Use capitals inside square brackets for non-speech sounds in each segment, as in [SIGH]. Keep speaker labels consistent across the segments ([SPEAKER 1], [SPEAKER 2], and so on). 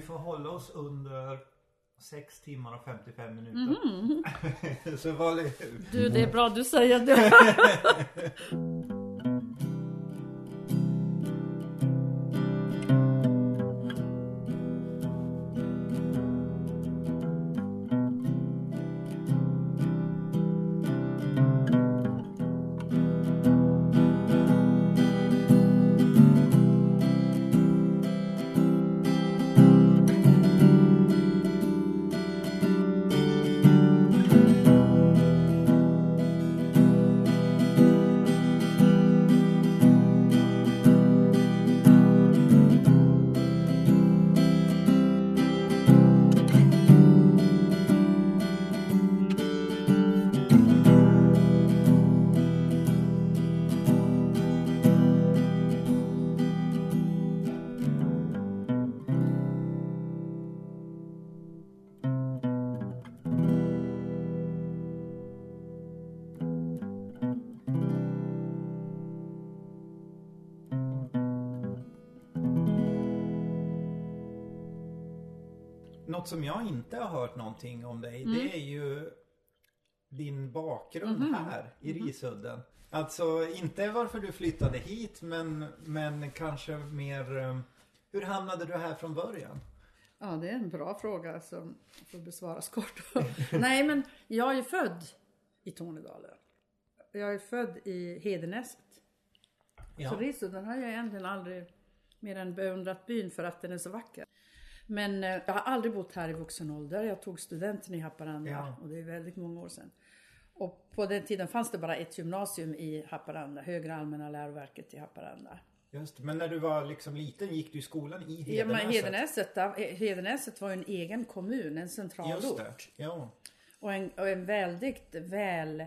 [SPEAKER 1] vi får hålla oss under 6 timmar och 55 minuter. [LAUGHS] Så var det...
[SPEAKER 2] Du, det är bra du säger det. [LAUGHS]
[SPEAKER 1] som jag inte har hört någonting om dig
[SPEAKER 2] Mm.
[SPEAKER 1] det är ju din bakgrund
[SPEAKER 2] Mhm.
[SPEAKER 1] här i Risudden. Alltså inte varför du flyttade hit men, men kanske mer eh, Hur hamnade du här från början?
[SPEAKER 2] Ja, det är en bra fråga som får besvaras kort. [LAUGHS] Nej, men jag är född i Tornedalen. Jag är född i Hedenäset. Så
[SPEAKER 1] Ja,
[SPEAKER 2] Risudden har jag egentligen aldrig mer än beundrat byn för att den är så vacker. Men eh, jag har aldrig bott här i vuxen ålder. Jag tog studenten i Haparanda
[SPEAKER 1] Ja.
[SPEAKER 2] och det är väldigt många år sedan. Och på den tiden fanns det bara ett gymnasium i Haparanda, Högre Allmänna Läroverket i Haparanda.
[SPEAKER 1] just. Men när du var liksom liten gick du i skolan i
[SPEAKER 2] Ja, men
[SPEAKER 1] Hedenäset?
[SPEAKER 2] Hedenäset, där- Hedenäset var ju en egen kommun, en centralort.
[SPEAKER 1] Just det. Ja.
[SPEAKER 2] Och en, och en väldigt väl,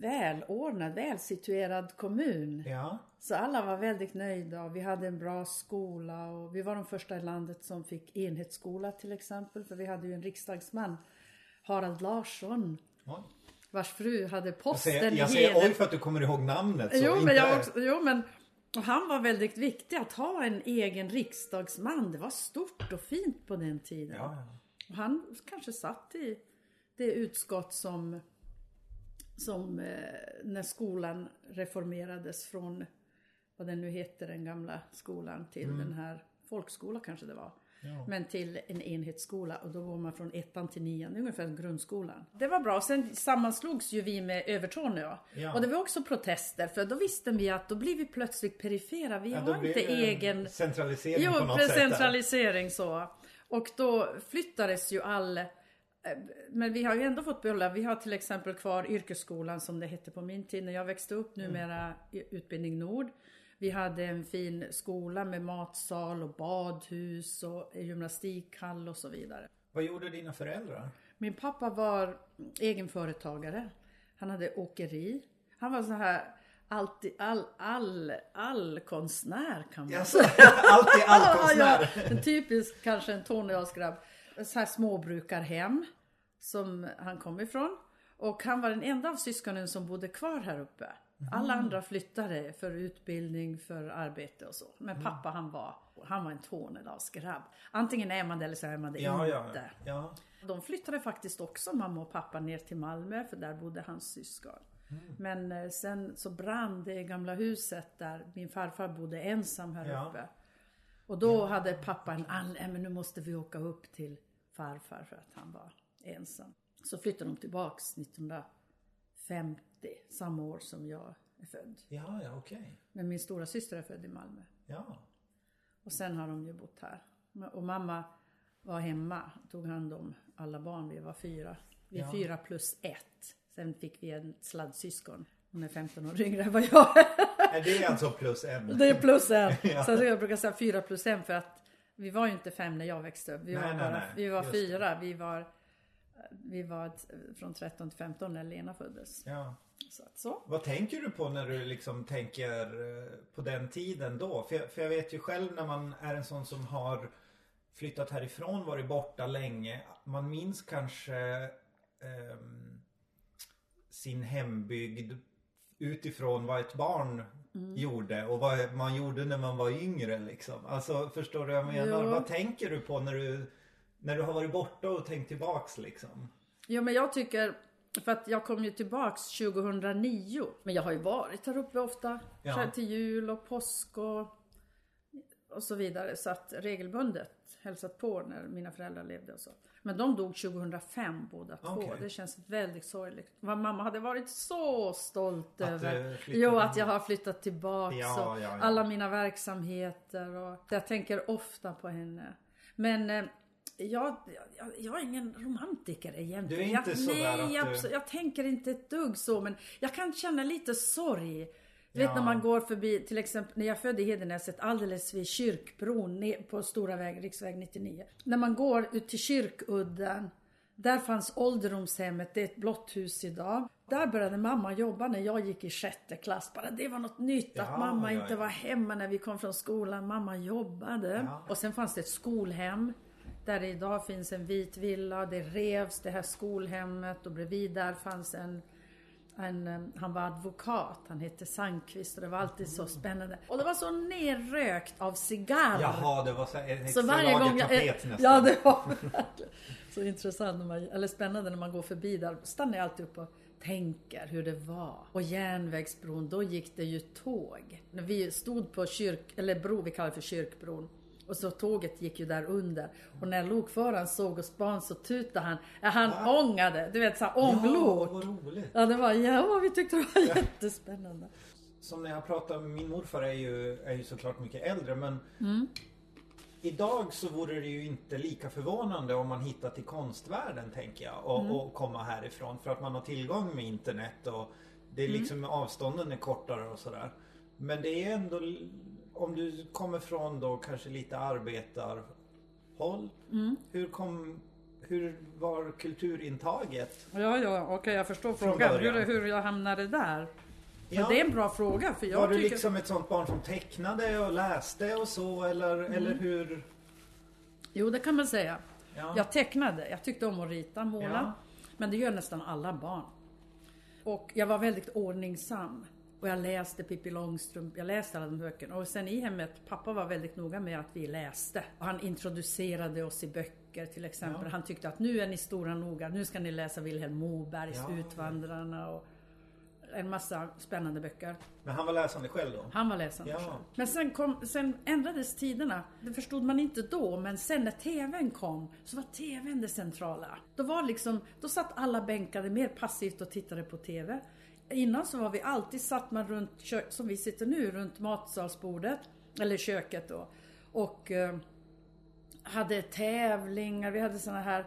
[SPEAKER 2] välordnad, välsituerad kommun.
[SPEAKER 1] Ja.
[SPEAKER 2] Så alla var väldigt nöjda och vi hade en bra skola och vi var de första i landet som fick enhetsskola till exempel. För vi hade ju en riksdagsman, Harald Larsson,
[SPEAKER 1] Oj.
[SPEAKER 2] vars fru hade
[SPEAKER 1] Jag
[SPEAKER 2] posten
[SPEAKER 1] säger, jag säger oj för att du kommer ihåg namnet.
[SPEAKER 2] Jo
[SPEAKER 1] inte...
[SPEAKER 2] men, jag också, jo men och han var väldigt viktig att ha en egen riksdagsman. Det var stort och fint på den tiden.
[SPEAKER 1] Ja.
[SPEAKER 2] Och han kanske satt i det utskott som, som eh, när skolan reformerades från vad den nu heter, den gamla skolan till den här folkskola kanske det var.
[SPEAKER 1] Mm. Ja.
[SPEAKER 2] Men till en enhetsskola och då går man från ettan till nian, ungefär grundskolan. Det var bra. Sen sammanslogs ju vi med Övertorneå.
[SPEAKER 1] Ja.
[SPEAKER 2] Och det var också protester för då visste vi att då blir vi plötsligt perifera. Vi
[SPEAKER 1] Ja,
[SPEAKER 2] har inte egen
[SPEAKER 1] Centralisering
[SPEAKER 2] Jo,
[SPEAKER 1] på något sätt. där.
[SPEAKER 2] centralisering så. Och då flyttades ju all... eh, Men vi har ju ändå fått behålla, vi har till exempel kvar yrkesskolan som det hette på min tid när jag växte upp, numera i Utbildning Nord. Vi hade en fin skola med matsal och badhus och gymnastikhall och så vidare.
[SPEAKER 1] Vad gjorde dina föräldrar?
[SPEAKER 2] Min pappa var egenföretagare. Han hade åkeri. Han var så här alltid all, all, all konstnär kan man
[SPEAKER 1] Alltså, [LAUGHS] alltid allkonstnär. [LAUGHS]
[SPEAKER 2] Ja, en typisk kanske en Tornedalsgrabb. Så här småbrukarhem som han kom ifrån. Och han var den enda av syskonen som bodde kvar här uppe. Alla andra flyttade för utbildning, för arbete och så. Men pappa han var, han var en Tornedalsgrabb. Antingen är man det eller så är man det
[SPEAKER 1] Ja,
[SPEAKER 2] inte.
[SPEAKER 1] ja, ja.
[SPEAKER 2] De flyttade faktiskt också mamma och pappa ner till Malmö för där bodde hans syskon. Men eh, sen så brann det gamla huset där min farfar bodde ensam här uppe. Och då hade pappa en anledning, men nu måste vi åka upp till farfar för att han var ensam. Så flyttade de tillbaks 1950, samma år som jag är född.
[SPEAKER 1] Ja, ja, okej.
[SPEAKER 2] Men min stora syster är född i Malmö.
[SPEAKER 1] Ja.
[SPEAKER 2] Och sen har de ju bott här. Och mamma var hemma, tog hand om alla barn. Vi var fyra. Vi är
[SPEAKER 1] Ja.
[SPEAKER 2] fyra plus ett. Sen fick vi en sladdsyskon. Hon är 15 år yngre än vad jag är.
[SPEAKER 1] Är det alltså plus en?
[SPEAKER 2] Det är plus en. [LAUGHS]
[SPEAKER 1] Ja.
[SPEAKER 2] Så jag brukar säga fyra plus en för att vi var ju inte fem när jag växte upp. Vi
[SPEAKER 1] Nej,
[SPEAKER 2] var,
[SPEAKER 1] nej,
[SPEAKER 2] bara,
[SPEAKER 1] nej.
[SPEAKER 2] Vi var
[SPEAKER 1] Just
[SPEAKER 2] fyra. Vi var, vi var från 13 till 15 när Lena föddes.
[SPEAKER 1] Ja.
[SPEAKER 2] Så, att så.
[SPEAKER 1] Vad tänker du på när du liksom tänker eh, på den tiden då? För jag, för jag vet ju själv när man är en sån som har flyttat härifrån, varit borta länge. Man minns kanske ehm, sin hembygd utifrån vad ett barn
[SPEAKER 2] Mm.
[SPEAKER 1] gjorde och vad man gjorde när man var yngre liksom. Alltså förstår du vad jag menar?
[SPEAKER 2] Jo.
[SPEAKER 1] Vad tänker du på när du, när du har varit borta och tänkt tillbaks liksom?
[SPEAKER 2] Jo men jag tycker, för att jag kom ju tillbaks 2009. Men jag har ju varit här uppe ofta.
[SPEAKER 1] Ja.
[SPEAKER 2] Till jul och påsk och, och så vidare. Så att regelbundet hälsat på när mina föräldrar levde och så. Men de dog 2005 båda två.
[SPEAKER 1] Okej.
[SPEAKER 2] Det känns väldigt sorgligt. Mamma hade varit så stolt
[SPEAKER 1] Att
[SPEAKER 2] över.
[SPEAKER 1] du flyttade
[SPEAKER 2] Jo, att jag har flyttat tillbaks
[SPEAKER 1] Ja, ja, ja.
[SPEAKER 2] alla mina verksamheter. Och jag tänker ofta på henne. Men eh, jag, jag, jag är ingen romantiker egentligen.
[SPEAKER 1] Du är inte
[SPEAKER 2] jag,
[SPEAKER 1] så där
[SPEAKER 2] nej,
[SPEAKER 1] att du-
[SPEAKER 2] abso- jag tänker inte ett dugg så. Men jag kan känna lite sorg. Du
[SPEAKER 1] Ja.
[SPEAKER 2] vet när man går förbi, till exempel när jag födde i Hedenäset alldeles vid kyrkbron på stora väg, riksväg 99. När man går ut till kyrkudden, där fanns ålderdomshemmet, det är ett blått hus idag. Där började mamma jobba när jag gick i sjätte klass. Bara det var något nytt
[SPEAKER 1] Ja,
[SPEAKER 2] att mamma
[SPEAKER 1] ja,
[SPEAKER 2] inte var hemma när vi kom från skolan. Mamma jobbade. Och sen fanns det ett skolhem. Där det idag finns en vit villa. Det revs det här skolhemmet och bredvid där fanns en en, eh, han var advokat, han hette Sandqvist och det var alltid så spännande. Och det var så nerrökt av cigarr.
[SPEAKER 1] Jaha, det var så en
[SPEAKER 2] så varje gång jag,
[SPEAKER 1] tapet nästan.
[SPEAKER 2] Ja det var verkligen så intressant, när man, eller spännande när man går förbi där. Stannar jag alltid upp och tänker hur det var. Och järnvägsbron, då gick det ju tåg. När vi stod på kyrk, eller bro, vi kallar det för kyrkbron. Och så tåget gick ju där under. Och när lokföraren såg oss barn så tutade han. Ja, han
[SPEAKER 1] Va?
[SPEAKER 2] ångade, du vet såhär
[SPEAKER 1] Ja,
[SPEAKER 2] ånglok.
[SPEAKER 1] vad roligt.
[SPEAKER 2] Ja det var, ja vi tyckte det var jättespännande.
[SPEAKER 1] Som när jag pratar med min morfar är ju, är ju såklart mycket äldre men
[SPEAKER 2] Mm.
[SPEAKER 1] Idag så vore det ju inte lika förvånande om man hittar till konstvärlden tänker jag och,
[SPEAKER 2] Mm.
[SPEAKER 1] och komma härifrån för att man har tillgång med internet och det är
[SPEAKER 2] Mm.
[SPEAKER 1] liksom avstånden är kortare och sådär. Men det är ändå om du kommer från då kanske lite arbetarhåll.
[SPEAKER 2] Mm.
[SPEAKER 1] Hur kom hur var kulturintaget?
[SPEAKER 2] Ja, ja, okej jag förstår
[SPEAKER 1] Från
[SPEAKER 2] frågan.
[SPEAKER 1] början.
[SPEAKER 2] Hur, hur jag hamnade där.
[SPEAKER 1] Ja.
[SPEAKER 2] Det är en bra fråga för jag
[SPEAKER 1] var du
[SPEAKER 2] tycker...
[SPEAKER 1] liksom ett sånt barn som tecknade och läste och så eller,
[SPEAKER 2] Mm.
[SPEAKER 1] eller hur?
[SPEAKER 2] Jo, det kan man säga.
[SPEAKER 1] Ja.
[SPEAKER 2] Jag tecknade, jag tyckte om att rita, måla.
[SPEAKER 1] Ja.
[SPEAKER 2] Men det gör nästan alla barn. Och jag var väldigt ordningsam. Och jag läste Pippi Långstrump, jag läste alla de böckerna. Och sen i hemmet, pappa var väldigt noga med att vi läste. Och han introducerade oss i böcker till exempel.
[SPEAKER 1] Ja.
[SPEAKER 2] Han tyckte att nu är ni stora noga, nu ska ni läsa Vilhelm Mobergs
[SPEAKER 1] Ja.
[SPEAKER 2] Utvandrarna och en massa spännande böcker.
[SPEAKER 1] Men han var läsande själv då?
[SPEAKER 2] Han var läsande
[SPEAKER 1] Ja.
[SPEAKER 2] själv. Men sen, kom, sen ändrades tiderna. Det förstod man inte då, men sen när TVn kom så var TVn det centrala. Då var liksom, då satt alla bänkade mer passivt och tittade på TV. Innan så var vi alltid satt man runt, som vi sitter nu, runt matsalsbordet. Eller köket då. Och eh, hade tävlingar, vi hade såna här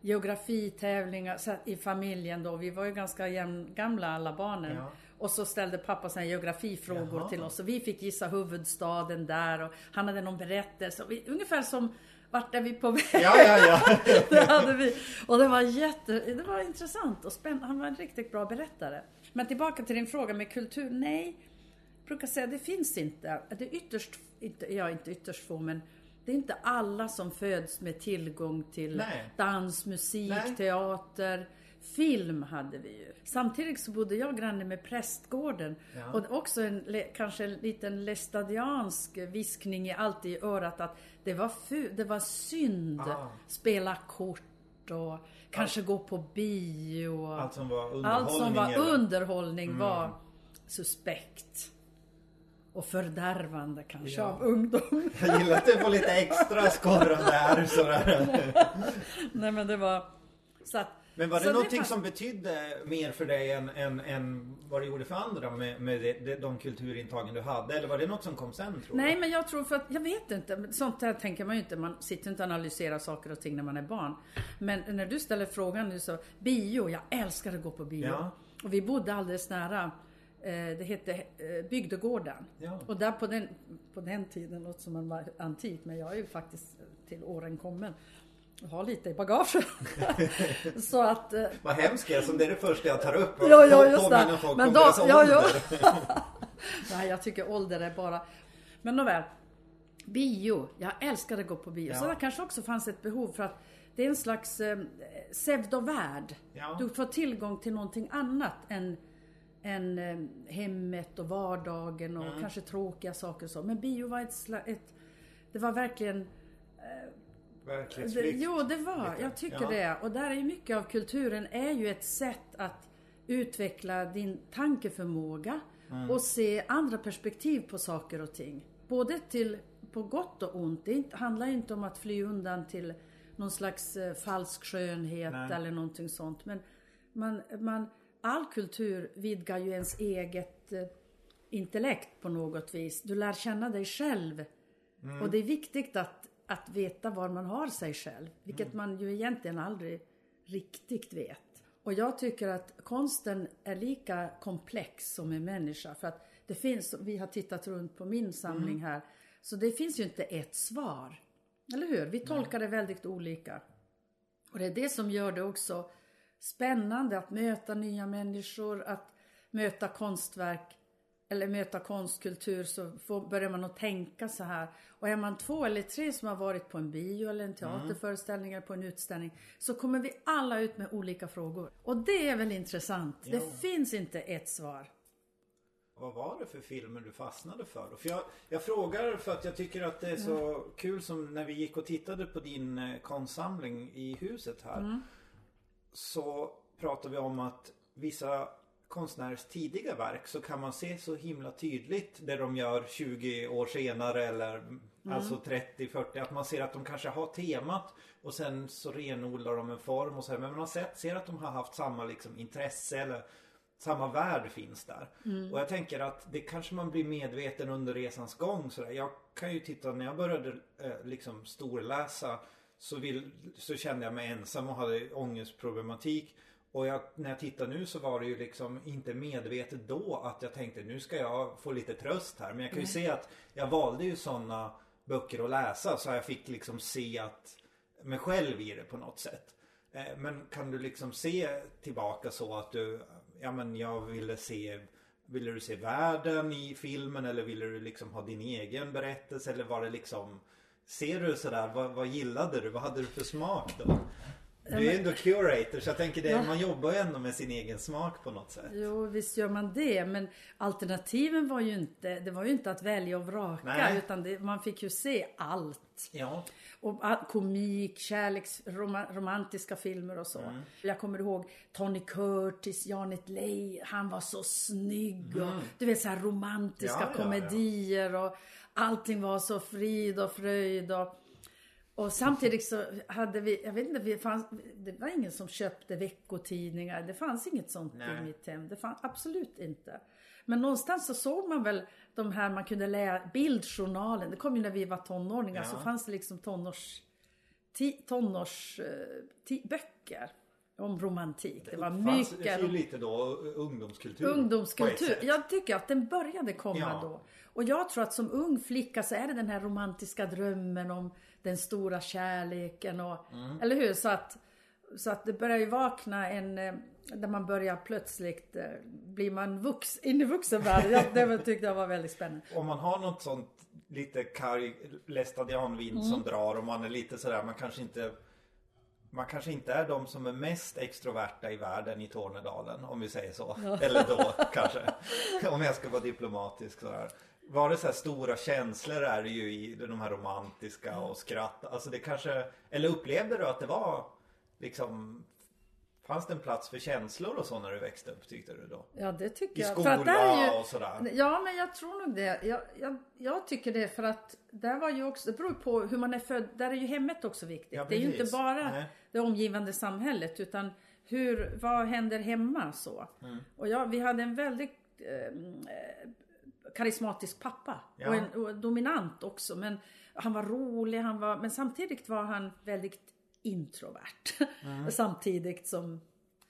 [SPEAKER 2] geografitävlingar så i familjen då. Vi var ju ganska jämn, gamla alla barnen.
[SPEAKER 1] Ja.
[SPEAKER 2] Och så ställde pappa såna geografifrågor
[SPEAKER 1] Jaha.
[SPEAKER 2] till oss och vi fick gissa huvudstaden där och han hade någon berättelse. Vi, ungefär som vart är vi på väg?
[SPEAKER 1] Ja, ja, ja. [LAUGHS]
[SPEAKER 2] det hade vi. Och det var jätte, det var intressant och spännande. Han var en riktigt bra berättare. Men tillbaka till din fråga med kultur. Nej, jag brukar säga det finns inte. Det är ytterst, inte, ja inte ytterst få men det är inte alla som föds med tillgång till
[SPEAKER 1] Nej.
[SPEAKER 2] dans, musik,
[SPEAKER 1] Nej.
[SPEAKER 2] teater. Film hade vi ju. Samtidigt så bodde jag granne med prästgården.
[SPEAKER 1] Ja.
[SPEAKER 2] Och också en, kanske en liten lestadiansk viskning i allt i örat att det var, fu- det var synd.
[SPEAKER 1] Ah.
[SPEAKER 2] Spela kort och kanske gå på bio.
[SPEAKER 1] Allt som var underhållning
[SPEAKER 2] Allt som var
[SPEAKER 1] eller?
[SPEAKER 2] underhållning var suspekt. Och fördärvande kanske
[SPEAKER 1] Ja.
[SPEAKER 2] av ungdom. [LAUGHS]
[SPEAKER 1] Jag gillar att du får lite extra skorrande här sådär. [LAUGHS]
[SPEAKER 2] Nej men det var... Så att,
[SPEAKER 1] Men var det
[SPEAKER 2] så
[SPEAKER 1] någonting
[SPEAKER 2] fanns-
[SPEAKER 1] som betydde mer för dig än, än, än vad det gjorde för andra med, med det, det, de kulturintagen du hade? Eller var det något som kom sen tror
[SPEAKER 2] Nej
[SPEAKER 1] du?
[SPEAKER 2] men jag tror för att, jag vet inte, sånt där tänker man ju inte. Man sitter inte och analyserar saker och ting när man är barn. Men när du ställer frågan nu så, bio, jag älskar att gå på bio.
[SPEAKER 1] Ja.
[SPEAKER 2] Och vi bodde alldeles nära, eh, det hette eh, Bygdegården.
[SPEAKER 1] Ja.
[SPEAKER 2] Och där på den, på den tiden, låter som man var antik, men jag är ju faktiskt till åren kommen. Har lite i bagaget. [LAUGHS] så att... eh,
[SPEAKER 1] Vad hemskt jag som det är det första jag tar upp.
[SPEAKER 2] Ja, ja, just det. Men då- ja, ja. [LAUGHS] Nej, jag tycker ålder är bara... Men nåväl. Bio. Jag älskade att gå på bio.
[SPEAKER 1] Ja.
[SPEAKER 2] Så det kanske också fanns ett behov för att det är en slags eh, pseudovärld.
[SPEAKER 1] Ja.
[SPEAKER 2] Du får tillgång till någonting annat än, än eh, hemmet och vardagen och kanske tråkiga saker och så. Men bio var ett, ett det var verkligen det,
[SPEAKER 1] Verklighetsflykt.
[SPEAKER 2] jo, det var.
[SPEAKER 1] lite.
[SPEAKER 2] Jag tycker
[SPEAKER 1] Ja.
[SPEAKER 2] det. Och där är ju mycket av kulturen är ju ett sätt att utveckla din tankeförmåga
[SPEAKER 1] Mm.
[SPEAKER 2] och se andra perspektiv på saker och ting. Både till på gott och ont. Det inte- handlar inte om att fly undan till någon slags eh, falsk skönhet
[SPEAKER 1] Nej.
[SPEAKER 2] eller någonting sånt. Men man, man, all kultur vidgar ju ens eget eh, intellekt på något vis. Du lär känna dig själv.
[SPEAKER 1] Mm.
[SPEAKER 2] Och det är viktigt att, att veta var man har sig själv. Vilket
[SPEAKER 1] Mm.
[SPEAKER 2] man ju egentligen aldrig riktigt vet. Och jag tycker att konsten är lika komplex som en människa. För att det finns, vi har tittat runt på min samling
[SPEAKER 1] Mm.
[SPEAKER 2] här. Så det finns ju inte ett svar. Eller hur? Vi tolkar det väldigt olika. Och det är det som gör det också spännande att möta nya människor, att möta konstverk eller möta konstkultur så får, börjar man att tänka så här. Och är man två eller tre som har varit på en bio eller en teaterföreställning eller på en utställning så kommer vi alla ut med olika frågor. Och det är väl intressant. Det finns inte ett svar.
[SPEAKER 1] Vad var det för filmer du fastnade för? För jag, jag frågar för att jag tycker att det är så kul som när vi gick och tittade på din eh, konstsamling i huset här. Så pratade vi om att vissa konstnärers tidiga verk så kan man se så himla tydligt det de gör 20 år senare eller alltså 30, 40. Att man ser att de kanske har temat och sen så renodlar de en form och så här. Men man har sett, ser att de har haft samma liksom intresse eller samma värld finns där. Och jag tänker att det kanske man blir medveten under resans gång. Så där. Jag kan ju titta när jag började eh, liksom storläsa så, vill, så kände jag mig ensam och hade ångestproblematik. Och jag, när jag tittar nu så var det ju liksom inte medvetet då att jag tänkte nu ska jag få lite tröst här. Men jag kan ju se att jag valde ju sådana böcker att läsa så jag fick liksom se att mig själv i det på något sätt. Eh, Men kan du liksom se tillbaka så att du, ja men jag ville se, ville du se världen i filmen eller ville du liksom ha din egen berättelse eller var det liksom, ser du sådär, vad, vad gillade du, vad hade du för smak då? Du är ju ändå curator så jag tänker det, man jobbar ju ändå med sin egen smak på något sätt.
[SPEAKER 2] Jo, visst gör man det. Men alternativen var ju inte, det var ju inte att välja och vraka.
[SPEAKER 1] Nej.
[SPEAKER 2] Utan det, man fick ju se allt.
[SPEAKER 1] Ja.
[SPEAKER 2] Och komik, kärleks, roma, romantiska filmer och så.
[SPEAKER 1] Mm.
[SPEAKER 2] Jag kommer ihåg Tony Curtis, Janet Leigh, han var så snygg. Och, du vet så här romantiska
[SPEAKER 1] Mm. Ja, ja, ja.
[SPEAKER 2] komedier och allting var så frid och fröjd. Och, och samtidigt så hade vi, jag vet inte, vi fanns, det var ingen som köpte veckotidningar. Det fanns inget sånt
[SPEAKER 1] Nej.
[SPEAKER 2] i mitt hem. Det fanns absolut inte. Men någonstans så såg man väl de här man kunde läsa, bildjournalen. Det kom ju när vi var tonåringar.
[SPEAKER 1] Ja.
[SPEAKER 2] Så fanns det liksom tonårs, ti, tonårs eh, ti, böcker om romantik. Det var
[SPEAKER 1] Fanns det
[SPEAKER 2] mycket
[SPEAKER 1] är ju lite då ungdomskultur.
[SPEAKER 2] ungdomskultur. Jag tycker att den började komma
[SPEAKER 1] Ja.
[SPEAKER 2] då. Och jag tror att som ung flicka så är det den här romantiska drömmen om den stora kärleken och,
[SPEAKER 1] Mm.
[SPEAKER 2] eller hur? Så att, så att det börjar ju vakna en, eh, där man börjar plötsligt, eh, blir man vux, in i vuxenvärlden. Det tyckte jag var väldigt spännande.
[SPEAKER 1] Om man har något sånt lite karg lästadianvind som drar och man är lite sådär, man kanske inte man kanske inte är de som är mest extroverta i världen i Tornedalen om vi säger så. Eller då kanske. Om jag ska vara diplomatisk sådär. Var det så här stora känslor är det ju i de här romantiska och skratt. Alltså det kanske, eller upplevde du att det var liksom Fanns det en plats för känslor och så när du växte upp tyckte du då?
[SPEAKER 2] Ja det tycker
[SPEAKER 1] I
[SPEAKER 2] jag.
[SPEAKER 1] skola
[SPEAKER 2] det är ju,
[SPEAKER 1] och sådär.
[SPEAKER 2] Ja men jag tror nog det. Jag, jag, jag tycker det för att där var ju också, det beror på hur man är född. Där är ju hemmet också viktigt.
[SPEAKER 1] Ja,
[SPEAKER 2] det är ju inte bara
[SPEAKER 1] Nej.
[SPEAKER 2] det omgivande samhället utan hur, vad händer hemma så.
[SPEAKER 1] Mm.
[SPEAKER 2] Och jag, vi hade en väldigt eh, karismatisk pappa.
[SPEAKER 1] Ja.
[SPEAKER 2] Och, en, och dominant också. Men han var rolig, han var, men samtidigt var han väldigt introvert. [LAUGHS] samtidigt som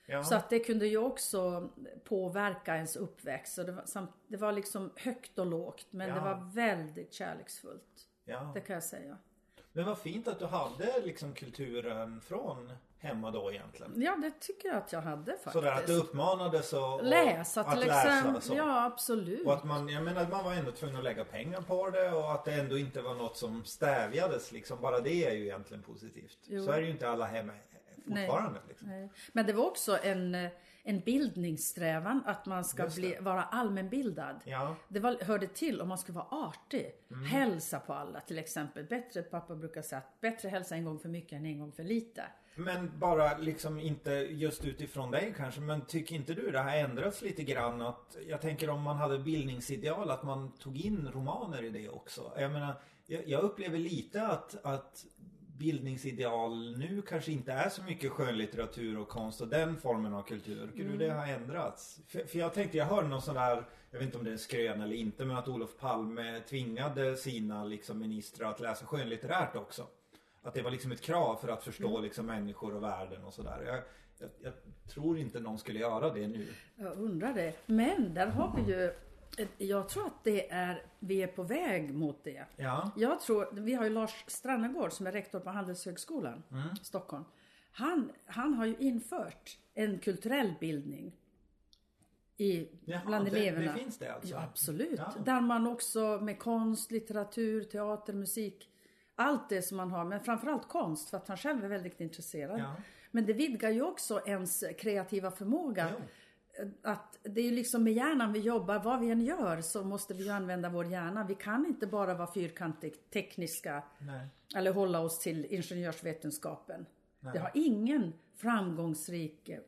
[SPEAKER 1] Mm. Ja.
[SPEAKER 2] så att det kunde ju också påverka ens uppväxt. Så det, var, samt, det var liksom högt och lågt men
[SPEAKER 1] Ja.
[SPEAKER 2] det var väldigt kärleksfullt.
[SPEAKER 1] ja.
[SPEAKER 2] Det kan jag säga.
[SPEAKER 1] Men vad fint att du hade liksom kulturen från hemma då egentligen?
[SPEAKER 2] Ja, det tycker jag att jag hade faktiskt.
[SPEAKER 1] Sådär att det uppmanades att
[SPEAKER 2] läsa
[SPEAKER 1] att läsa, så.
[SPEAKER 2] Ja, absolut.
[SPEAKER 1] Och att man, jag menar man var ändå tvungen att lägga pengar på det och att det ändå inte var något som stävjades liksom. Bara det är ju egentligen positivt.
[SPEAKER 2] Jo.
[SPEAKER 1] Så är det ju inte alla hemma fortfarande. Liksom.
[SPEAKER 2] Nej. Men det var också en, en bildningssträvan att man ska bli, vara allmänbildad.
[SPEAKER 1] Ja.
[SPEAKER 2] Det var, hörde till om man skulle vara artig.
[SPEAKER 1] Mm.
[SPEAKER 2] Hälsa på alla till exempel. Bättre, pappa brukar säga att bättre hälsa en gång för mycket än en gång för lite.
[SPEAKER 1] Men bara liksom inte just utifrån dig kanske. Men tycker inte du det har ändrats lite grann? Att, jag tänker om man hade bildningsideal att man tog in romaner i det också. Jag menar, jag, jag upplever lite att, att bildningsideal nu kanske inte är så mycket skönlitteratur och konst och den formen av kultur. Tycker du det har ändrats? För, för jag tänkte, jag hörde någon sån där, jag vet inte om det är en skrön eller inte, men att Olof Palme tvingade sina liksom, ministrar att läsa skönlitterärt också. Att det var liksom ett krav för att förstå liksom, människor och världen och sådär. Jag, jag, jag tror inte någon skulle göra det nu.
[SPEAKER 2] Jag undrar det. Men där har vi ju jag tror att det är, vi är på väg mot det.
[SPEAKER 1] Ja.
[SPEAKER 2] Jag tror, vi har ju Lars Strannegård som är rektor på Handelshögskolan Stockholm. Han, han har ju infört en kulturell bildning i,
[SPEAKER 1] Jaha,
[SPEAKER 2] bland
[SPEAKER 1] det-
[SPEAKER 2] eleverna.
[SPEAKER 1] det finns det alltså?
[SPEAKER 2] Ja, absolut.
[SPEAKER 1] Ja.
[SPEAKER 2] Där man också med konst, litteratur, teater, musik. Allt det som man har, men framförallt konst för att han själv är väldigt intresserad.
[SPEAKER 1] Ja.
[SPEAKER 2] Men det vidgar ju också ens kreativa förmåga.
[SPEAKER 1] Jo.
[SPEAKER 2] Att det är ju liksom med hjärnan vi jobbar, vad vi än gör så måste vi ju använda vår hjärna. Vi kan inte bara vara fyrkantigt tekniska
[SPEAKER 1] Nej.
[SPEAKER 2] eller hålla oss till ingenjörsvetenskapen. Det har ingen framgångsrik eh,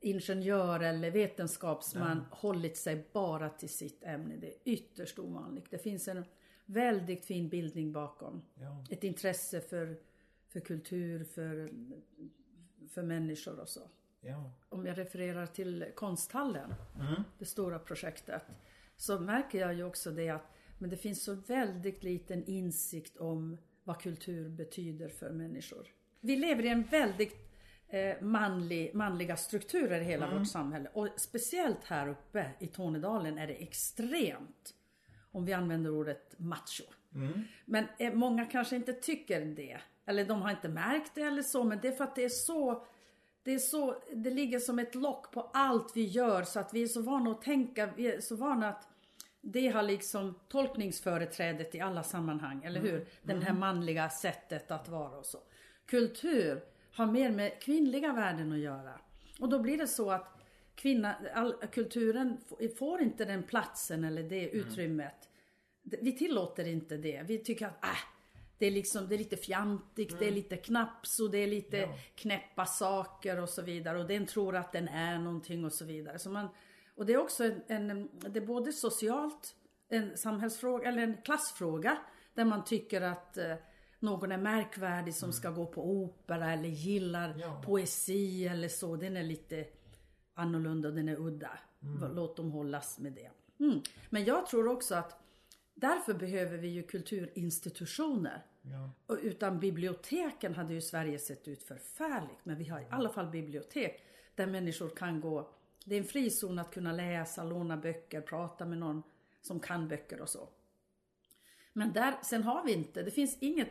[SPEAKER 2] ingenjör eller vetenskapsman hållit sig bara till sitt ämne. Det är ytterst ovanligt. Det finns en väldigt fin bildning bakom.
[SPEAKER 1] Ja.
[SPEAKER 2] Ett intresse för, för kultur, för, för människor och så.
[SPEAKER 1] Ja.
[SPEAKER 2] Om jag refererar till konsthallen, det stora projektet, så märker jag ju också det att men det finns så väldigt liten insikt om vad kultur betyder för människor. Vi lever i en väldigt eh, manlig, manliga strukturer i hela vårt samhälle och speciellt här uppe i Tornedalen är det extremt om vi använder ordet macho. Men eh, många kanske inte tycker det. Eller de har inte märkt det eller så. Men det är för att det är så det, är så, det ligger som ett lock på allt vi gör så att vi är så vana att tänka, vi är så vana att det har liksom tolkningsföreträdet i alla sammanhang, eller hur? Det här manliga sättet att vara och så. Kultur har mer med kvinnliga värden att göra. Och då blir det så att kvinna, all, kulturen får inte den platsen eller det utrymmet. Det- Vi tillåter inte det. Vi tycker att äh, det är liksom, det är lite fjantigt, det är lite knaps och det är lite knäppa saker och så vidare. Och den tror att den är någonting och så vidare. Så man, och det är också en, en, det är både socialt, en samhällsfråga eller en klassfråga. Där man tycker att eh, någon är märkvärdig som ska gå på opera eller gillar
[SPEAKER 1] Ja.
[SPEAKER 2] poesi eller så. Den är lite annorlunda den är udda. Låt dem hållas med det. Mm. Men jag tror också att därför behöver vi ju kulturinstitutioner.
[SPEAKER 1] Ja.
[SPEAKER 2] Och utan biblioteken hade ju Sverige sett ut förfärligt. Men vi har i alla fall bibliotek där människor kan gå. Det är en frizon att kunna läsa, låna böcker, prata med någon som kan böcker och så. Men där, sen har vi inte, det finns inget,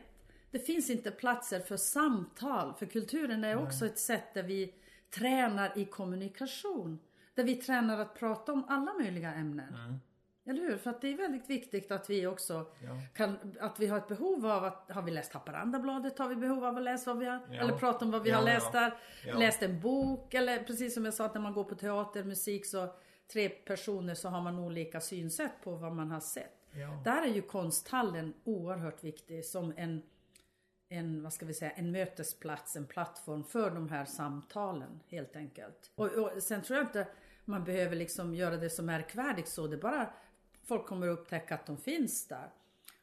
[SPEAKER 2] det finns inte platser för samtal. För kulturen är också ett sätt där vi tränar i kommunikation. Där vi tränar att prata om alla möjliga ämnen. Eller hur? För att det är väldigt viktigt att vi också
[SPEAKER 1] Ja.
[SPEAKER 2] kan, att vi har ett behov av att, har vi läst Haparandabladet har vi behov av att läsa vad vi har,
[SPEAKER 1] Ja.
[SPEAKER 2] eller prata om vad vi
[SPEAKER 1] Ja,
[SPEAKER 2] har läst där. Läst en bok eller precis som jag sa att när man går på teater, musik så tre personer så har man olika synsätt på vad man har sett. Där är ju konsthallen oerhört viktig som en, en, vad ska vi säga, en mötesplats, en plattform för de här samtalen helt enkelt. Och, och sen tror jag inte man behöver liksom göra det så märkvärdigt så. Det är bara folk kommer att upptäcka att de finns där.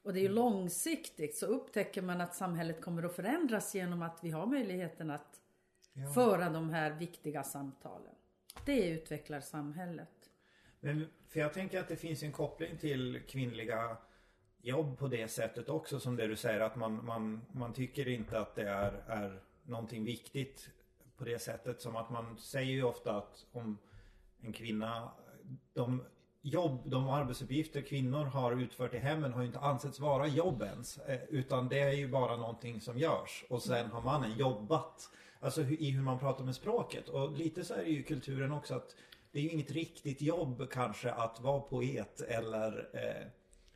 [SPEAKER 2] Och det är ju långsiktigt så upptäcker man att samhället kommer att förändras genom att vi har möjligheten att föra de här viktiga samtalen. Det utvecklar samhället.
[SPEAKER 1] Men, för jag tänker att det finns en koppling till kvinnliga jobb på det sättet också som det du säger att man, man, man tycker inte att det är, är någonting viktigt på det sättet som att man säger ju ofta att om en kvinna de jobb, de arbetsuppgifter kvinnor har utfört i hemmen har ju inte ansetts vara jobb ens. Eh, utan det är ju bara någonting som görs. Och sen har mannen jobbat. Alltså i hur man pratar med språket. Och lite så är det ju kulturen också att det är ju inget riktigt jobb kanske att vara poet eller eh,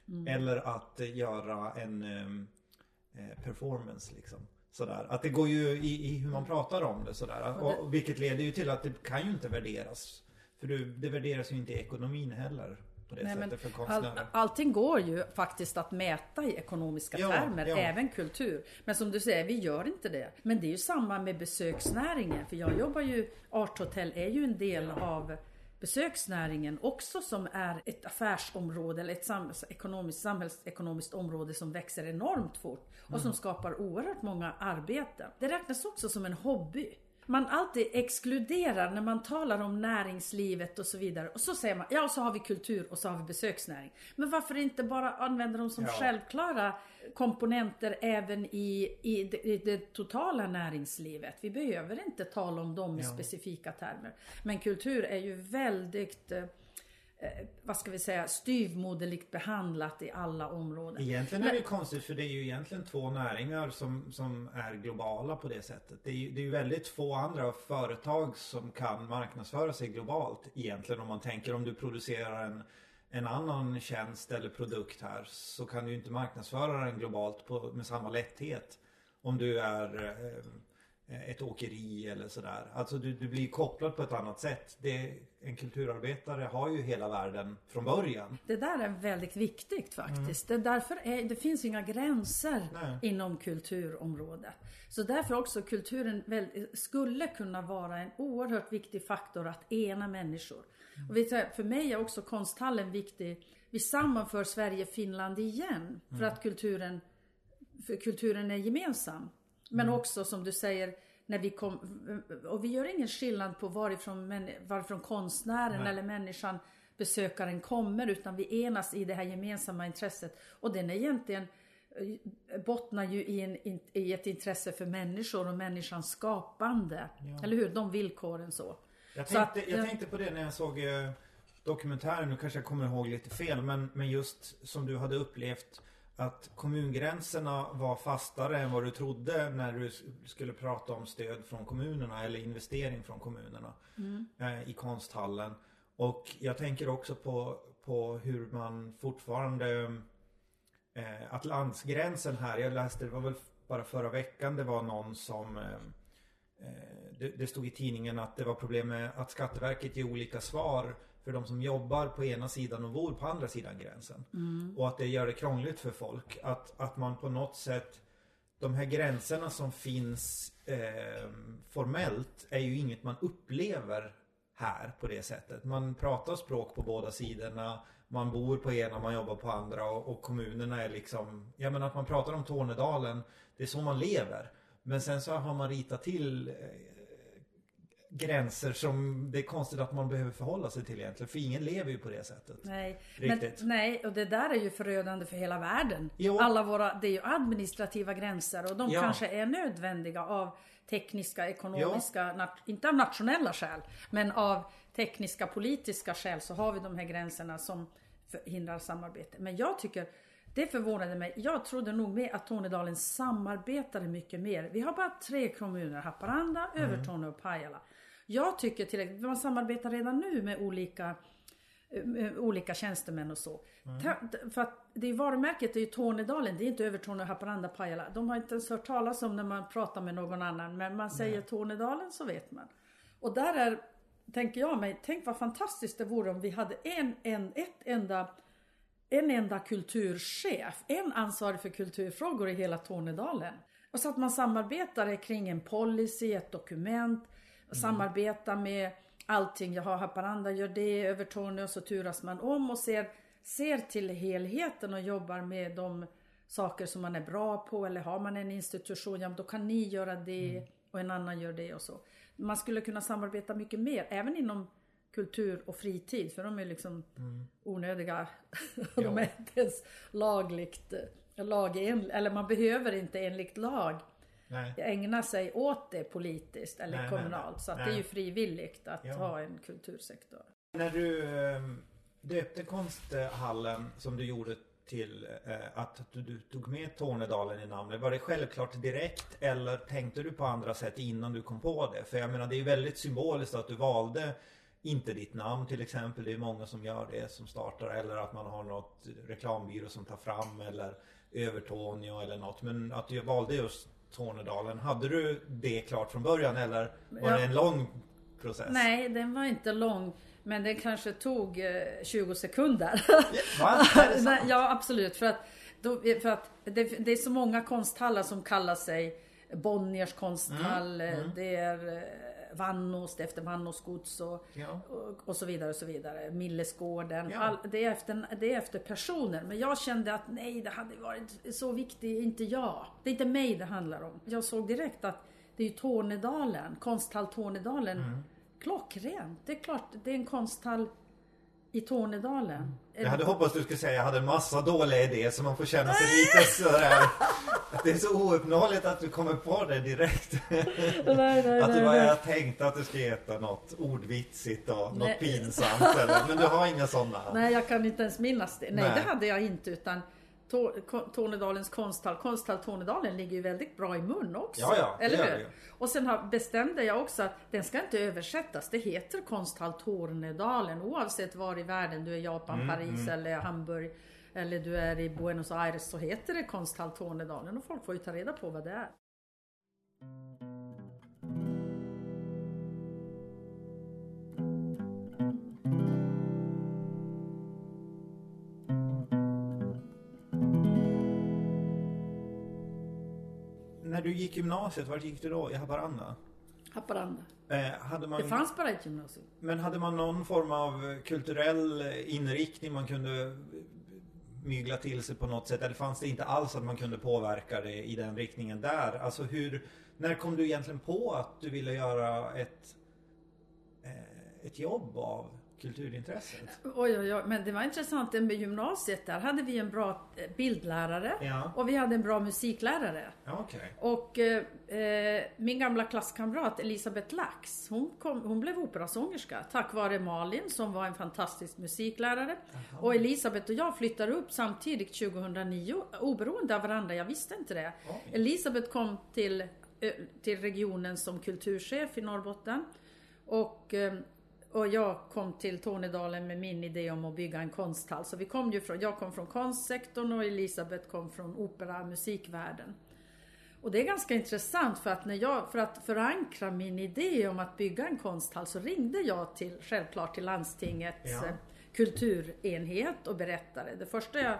[SPEAKER 1] mm. Eller att göra en eh, performance liksom. Sådär. Att det går ju i, i hur man pratar om det sådär. Och, vilket leder ju till att det kan ju inte värderas. För det, det värderas ju inte i ekonomin heller. På det Nej, sättet för konstnärer.
[SPEAKER 2] All, allting går ju faktiskt att mäta i ekonomiska ja, termer, ja. även kultur. Men som du säger, vi gör inte det. Men det är ju samma med besöksnäringen. För jag jobbar ju, Art Hotel är ju en del av besöksnäringen också som är ett affärsområde eller ett samhällsekonomiskt, samhällsekonomiskt område som växer enormt fort och mm. som skapar oerhört många arbeten. Det räknas också som en hobby man alltid exkluderar när man talar om näringslivet och så vidare. Och så säger man, ja så har vi kultur och så har vi besöksnäring. Men varför inte bara använda dem som ja. självklara komponenter även i, i, det, i, det, totala näringslivet. Vi behöver inte tala om dem i ja. specifika termer. Men kultur är ju väldigt eh, vad ska vi säga, styvmoderligt behandlat i alla områden.
[SPEAKER 1] Egentligen är det konstigt för det är ju egentligen två näringar som, som är globala på det sättet. Det är ju det är väldigt få andra företag som kan marknadsföra sig globalt egentligen om man tänker om du producerar en en annan tjänst eller produkt här så kan du inte marknadsföra den globalt på, med samma lätthet. Om du är eh, Eh, ett åkeri eller sådär. Alltså du, du blir kopplad på ett annat sätt. Det, en kulturarbetare har ju hela världen från början.
[SPEAKER 2] Det där är väldigt viktigt faktiskt. Mm. Det, därför är, det finns inga gränser Nej. inom kulturområdet. Så därför också kulturen väl, skulle kunna vara en oerhört viktig faktor att ena människor. Mm. Och vi, för mig är också konsthallen viktig. Vi sammanför Sverige Finland igen. För mm. att kulturen, för kulturen är gemensam. Men mm. också som du säger, när vi kom, och vi gör ingen skillnad på varifrån, varifrån konstnären Nej. eller människan, besökaren kommer, utan vi enas i det här gemensamma intresset. Och den är egentligen eh, bottnar ju i, en, i ett intresse för människor och människans skapande. Ja. Eller hur? De villkoren så.
[SPEAKER 1] Jag tänkte, att, jag tänkte på det när jag såg eh, dokumentären, nu kanske jag kommer ihåg lite fel, men, men just som du hade upplevt att kommungränserna var fastare än vad du trodde när du skulle prata om stöd från kommunerna eller investering från kommunerna mm. eh, i konsthallen. Och jag tänker också på, på hur man fortfarande eh, att landsgränsen här, jag läste det var väl bara förra veckan det var någon som eh, eh det, det stod i tidningen att det var problem med att Skatteverket ger olika svar för de som jobbar på ena sidan och bor på andra sidan gränsen. Mm. Och att det gör det krångligt för folk. Att, att man på något sätt de här gränserna som finns eh, formellt är ju inget man upplever här på det sättet. Man pratar språk på båda sidorna. Man bor på ena, man jobbar på andra och, och kommunerna är liksom, ja men att man pratar om Tornedalen, det är så man lever. Men sen så har man ritat till eh, gränser som det är konstigt att man behöver förhålla sig till egentligen. För ingen lever ju på det sättet.
[SPEAKER 2] Nej, Riktigt. Men, nej och det där är ju förödande för hela världen. Jo. Alla våra, det är ju administrativa gränser och de ja. kanske är nödvändiga av tekniska, ekonomiska, nat, inte av nationella skäl, men av tekniska, politiska skäl så har vi de här gränserna som förhindrar samarbete. Men jag tycker det förvånade mig. Jag trodde nog med att Tornedalen samarbetade mycket mer. Vi har bara tre kommuner, Haparanda, mm. Övertorneå och Pajala. Jag tycker tillräckligt, man samarbetar redan nu med olika olika tjänstemän och så. Mm. För att det är varumärket är ju Tornedalen, det är inte Övertorneå, Haparanda, Pajala. De har inte ens hört talas om när man pratar med någon annan. Men man säger Nej. Tornedalen så vet man. Och där är, tänker jag mig, tänk vad fantastiskt det vore om vi hade en, en, ett enda en enda kulturchef, en ansvarig för kulturfrågor i hela Tornedalen. Och så att man samarbetar kring en policy, ett dokument, mm. samarbetar med allting. Jaha, Haparanda gör det, Övertorneå så turas man om och ser, ser till helheten och jobbar med de saker som man är bra på. Eller har man en institution, ja då kan ni göra det mm. och en annan gör det och så. Man skulle kunna samarbeta mycket mer, även inom kultur och fritid för de är liksom mm. onödiga. [LAUGHS] de är inte ens lagligt, lag, eller man behöver inte enligt lag nej. ägna sig åt det politiskt eller nej, kommunalt. Nej, så att det är ju frivilligt att ja. ha en kultursektor.
[SPEAKER 1] När du, ehm, döpte konsthallen som du gjorde till eh, att du, du, tog med Tornedalen i namnet. Var det självklart direkt eller tänkte du på andra sätt innan du kom på det? För jag menar det är väldigt symboliskt att du valde inte ditt namn till exempel. Det är många som gör det som startar. Eller att man har något reklambyrå som tar fram eller Övertorneå eller något. Men att du valde just Tornedalen. Hade du det klart från början eller var ja. det en lång process?
[SPEAKER 2] Nej, den var inte lång. Men det kanske tog 20 eh, sekunder.
[SPEAKER 1] Va? [LAUGHS]
[SPEAKER 2] ja, absolut. För att, då, för att det, det, är så många konsthallar som kallar sig Bonniers konsthall. Mm, mm. Det är eh, Vannos, efter Vannos gods och, ja. och, och, så vidare och så vidare. Millesgården. Ja. All, det, är efter, det är efter personer. Men jag kände att nej, det hade varit så viktigt, inte jag. Det är inte mig det handlar om. Jag såg direkt att det är Tornedalen, konsthall Tornedalen. Mm. Klockrent. Det är klart, det är en konsthall i Tornedalen.
[SPEAKER 1] Jag hade hoppats du skulle säga jag hade en massa dåliga idéer så man får känna sig lite sådär. Att det är så ouppnåeligt att du kommer på det direkt.
[SPEAKER 2] Nej, nej,
[SPEAKER 1] att
[SPEAKER 2] du
[SPEAKER 1] bara, jag tänkte att du skulle heta något ordvitsigt och nej. något pinsamt. Eller, men du har inga sådana?
[SPEAKER 2] Nej, jag kan inte ens minnas det. Nej, nej. det hade jag inte utan Tornedalens konsthall. Konsthall Tornedalen ligger ju väldigt bra i mun också.
[SPEAKER 1] Ja, ja,
[SPEAKER 2] eller hur? Och sen bestämde jag också att den ska inte översättas. Det heter konsthall Tornedalen oavsett var i världen du är. Japan, mm, Paris mm. eller Hamburg. Eller du är i Buenos Aires så heter det konsthall Tornedalen och folk får ju ta reda på vad det är.
[SPEAKER 1] När du gick gymnasiet, vart gick du då? I Haparanda?
[SPEAKER 2] Haparanda.
[SPEAKER 1] Eh, man,
[SPEAKER 2] det fanns bara ett gymnasium.
[SPEAKER 1] Men hade man någon form av kulturell inriktning man kunde mygla till sig på något sätt? Eller fanns det inte alls att man kunde påverka det i den riktningen där? Alltså hur, när kom du egentligen på att du ville göra ett, eh, ett jobb av kulturintresset.
[SPEAKER 2] Oj, oj, oj, men det var intressant med gymnasiet. Där hade vi en bra eh, bildlärare
[SPEAKER 1] ja.
[SPEAKER 2] och vi hade en bra musiklärare.
[SPEAKER 1] Ja, okay.
[SPEAKER 2] Och eh, min gamla klasskamrat Elisabeth Lax, hon, kom, hon blev operasångerska tack vare Malin som var en fantastisk musiklärare. Aha. Och Elisabeth och jag flyttade upp samtidigt 2009, oberoende av varandra. Jag visste inte det. Oj. Elisabeth kom till, till regionen som kulturchef i Norrbotten. Och eh, och jag kom till Tornedalen med min idé om att bygga en konsthall. Så vi kom ju från, jag kom från konstsektorn och Elisabeth kom från opera och musikvärlden. Och det är ganska intressant för att när jag, för att förankra min idé om att bygga en konsthall så ringde jag till, självklart till landstingets ja. Eh, kulturenhet och berättade. Det första jag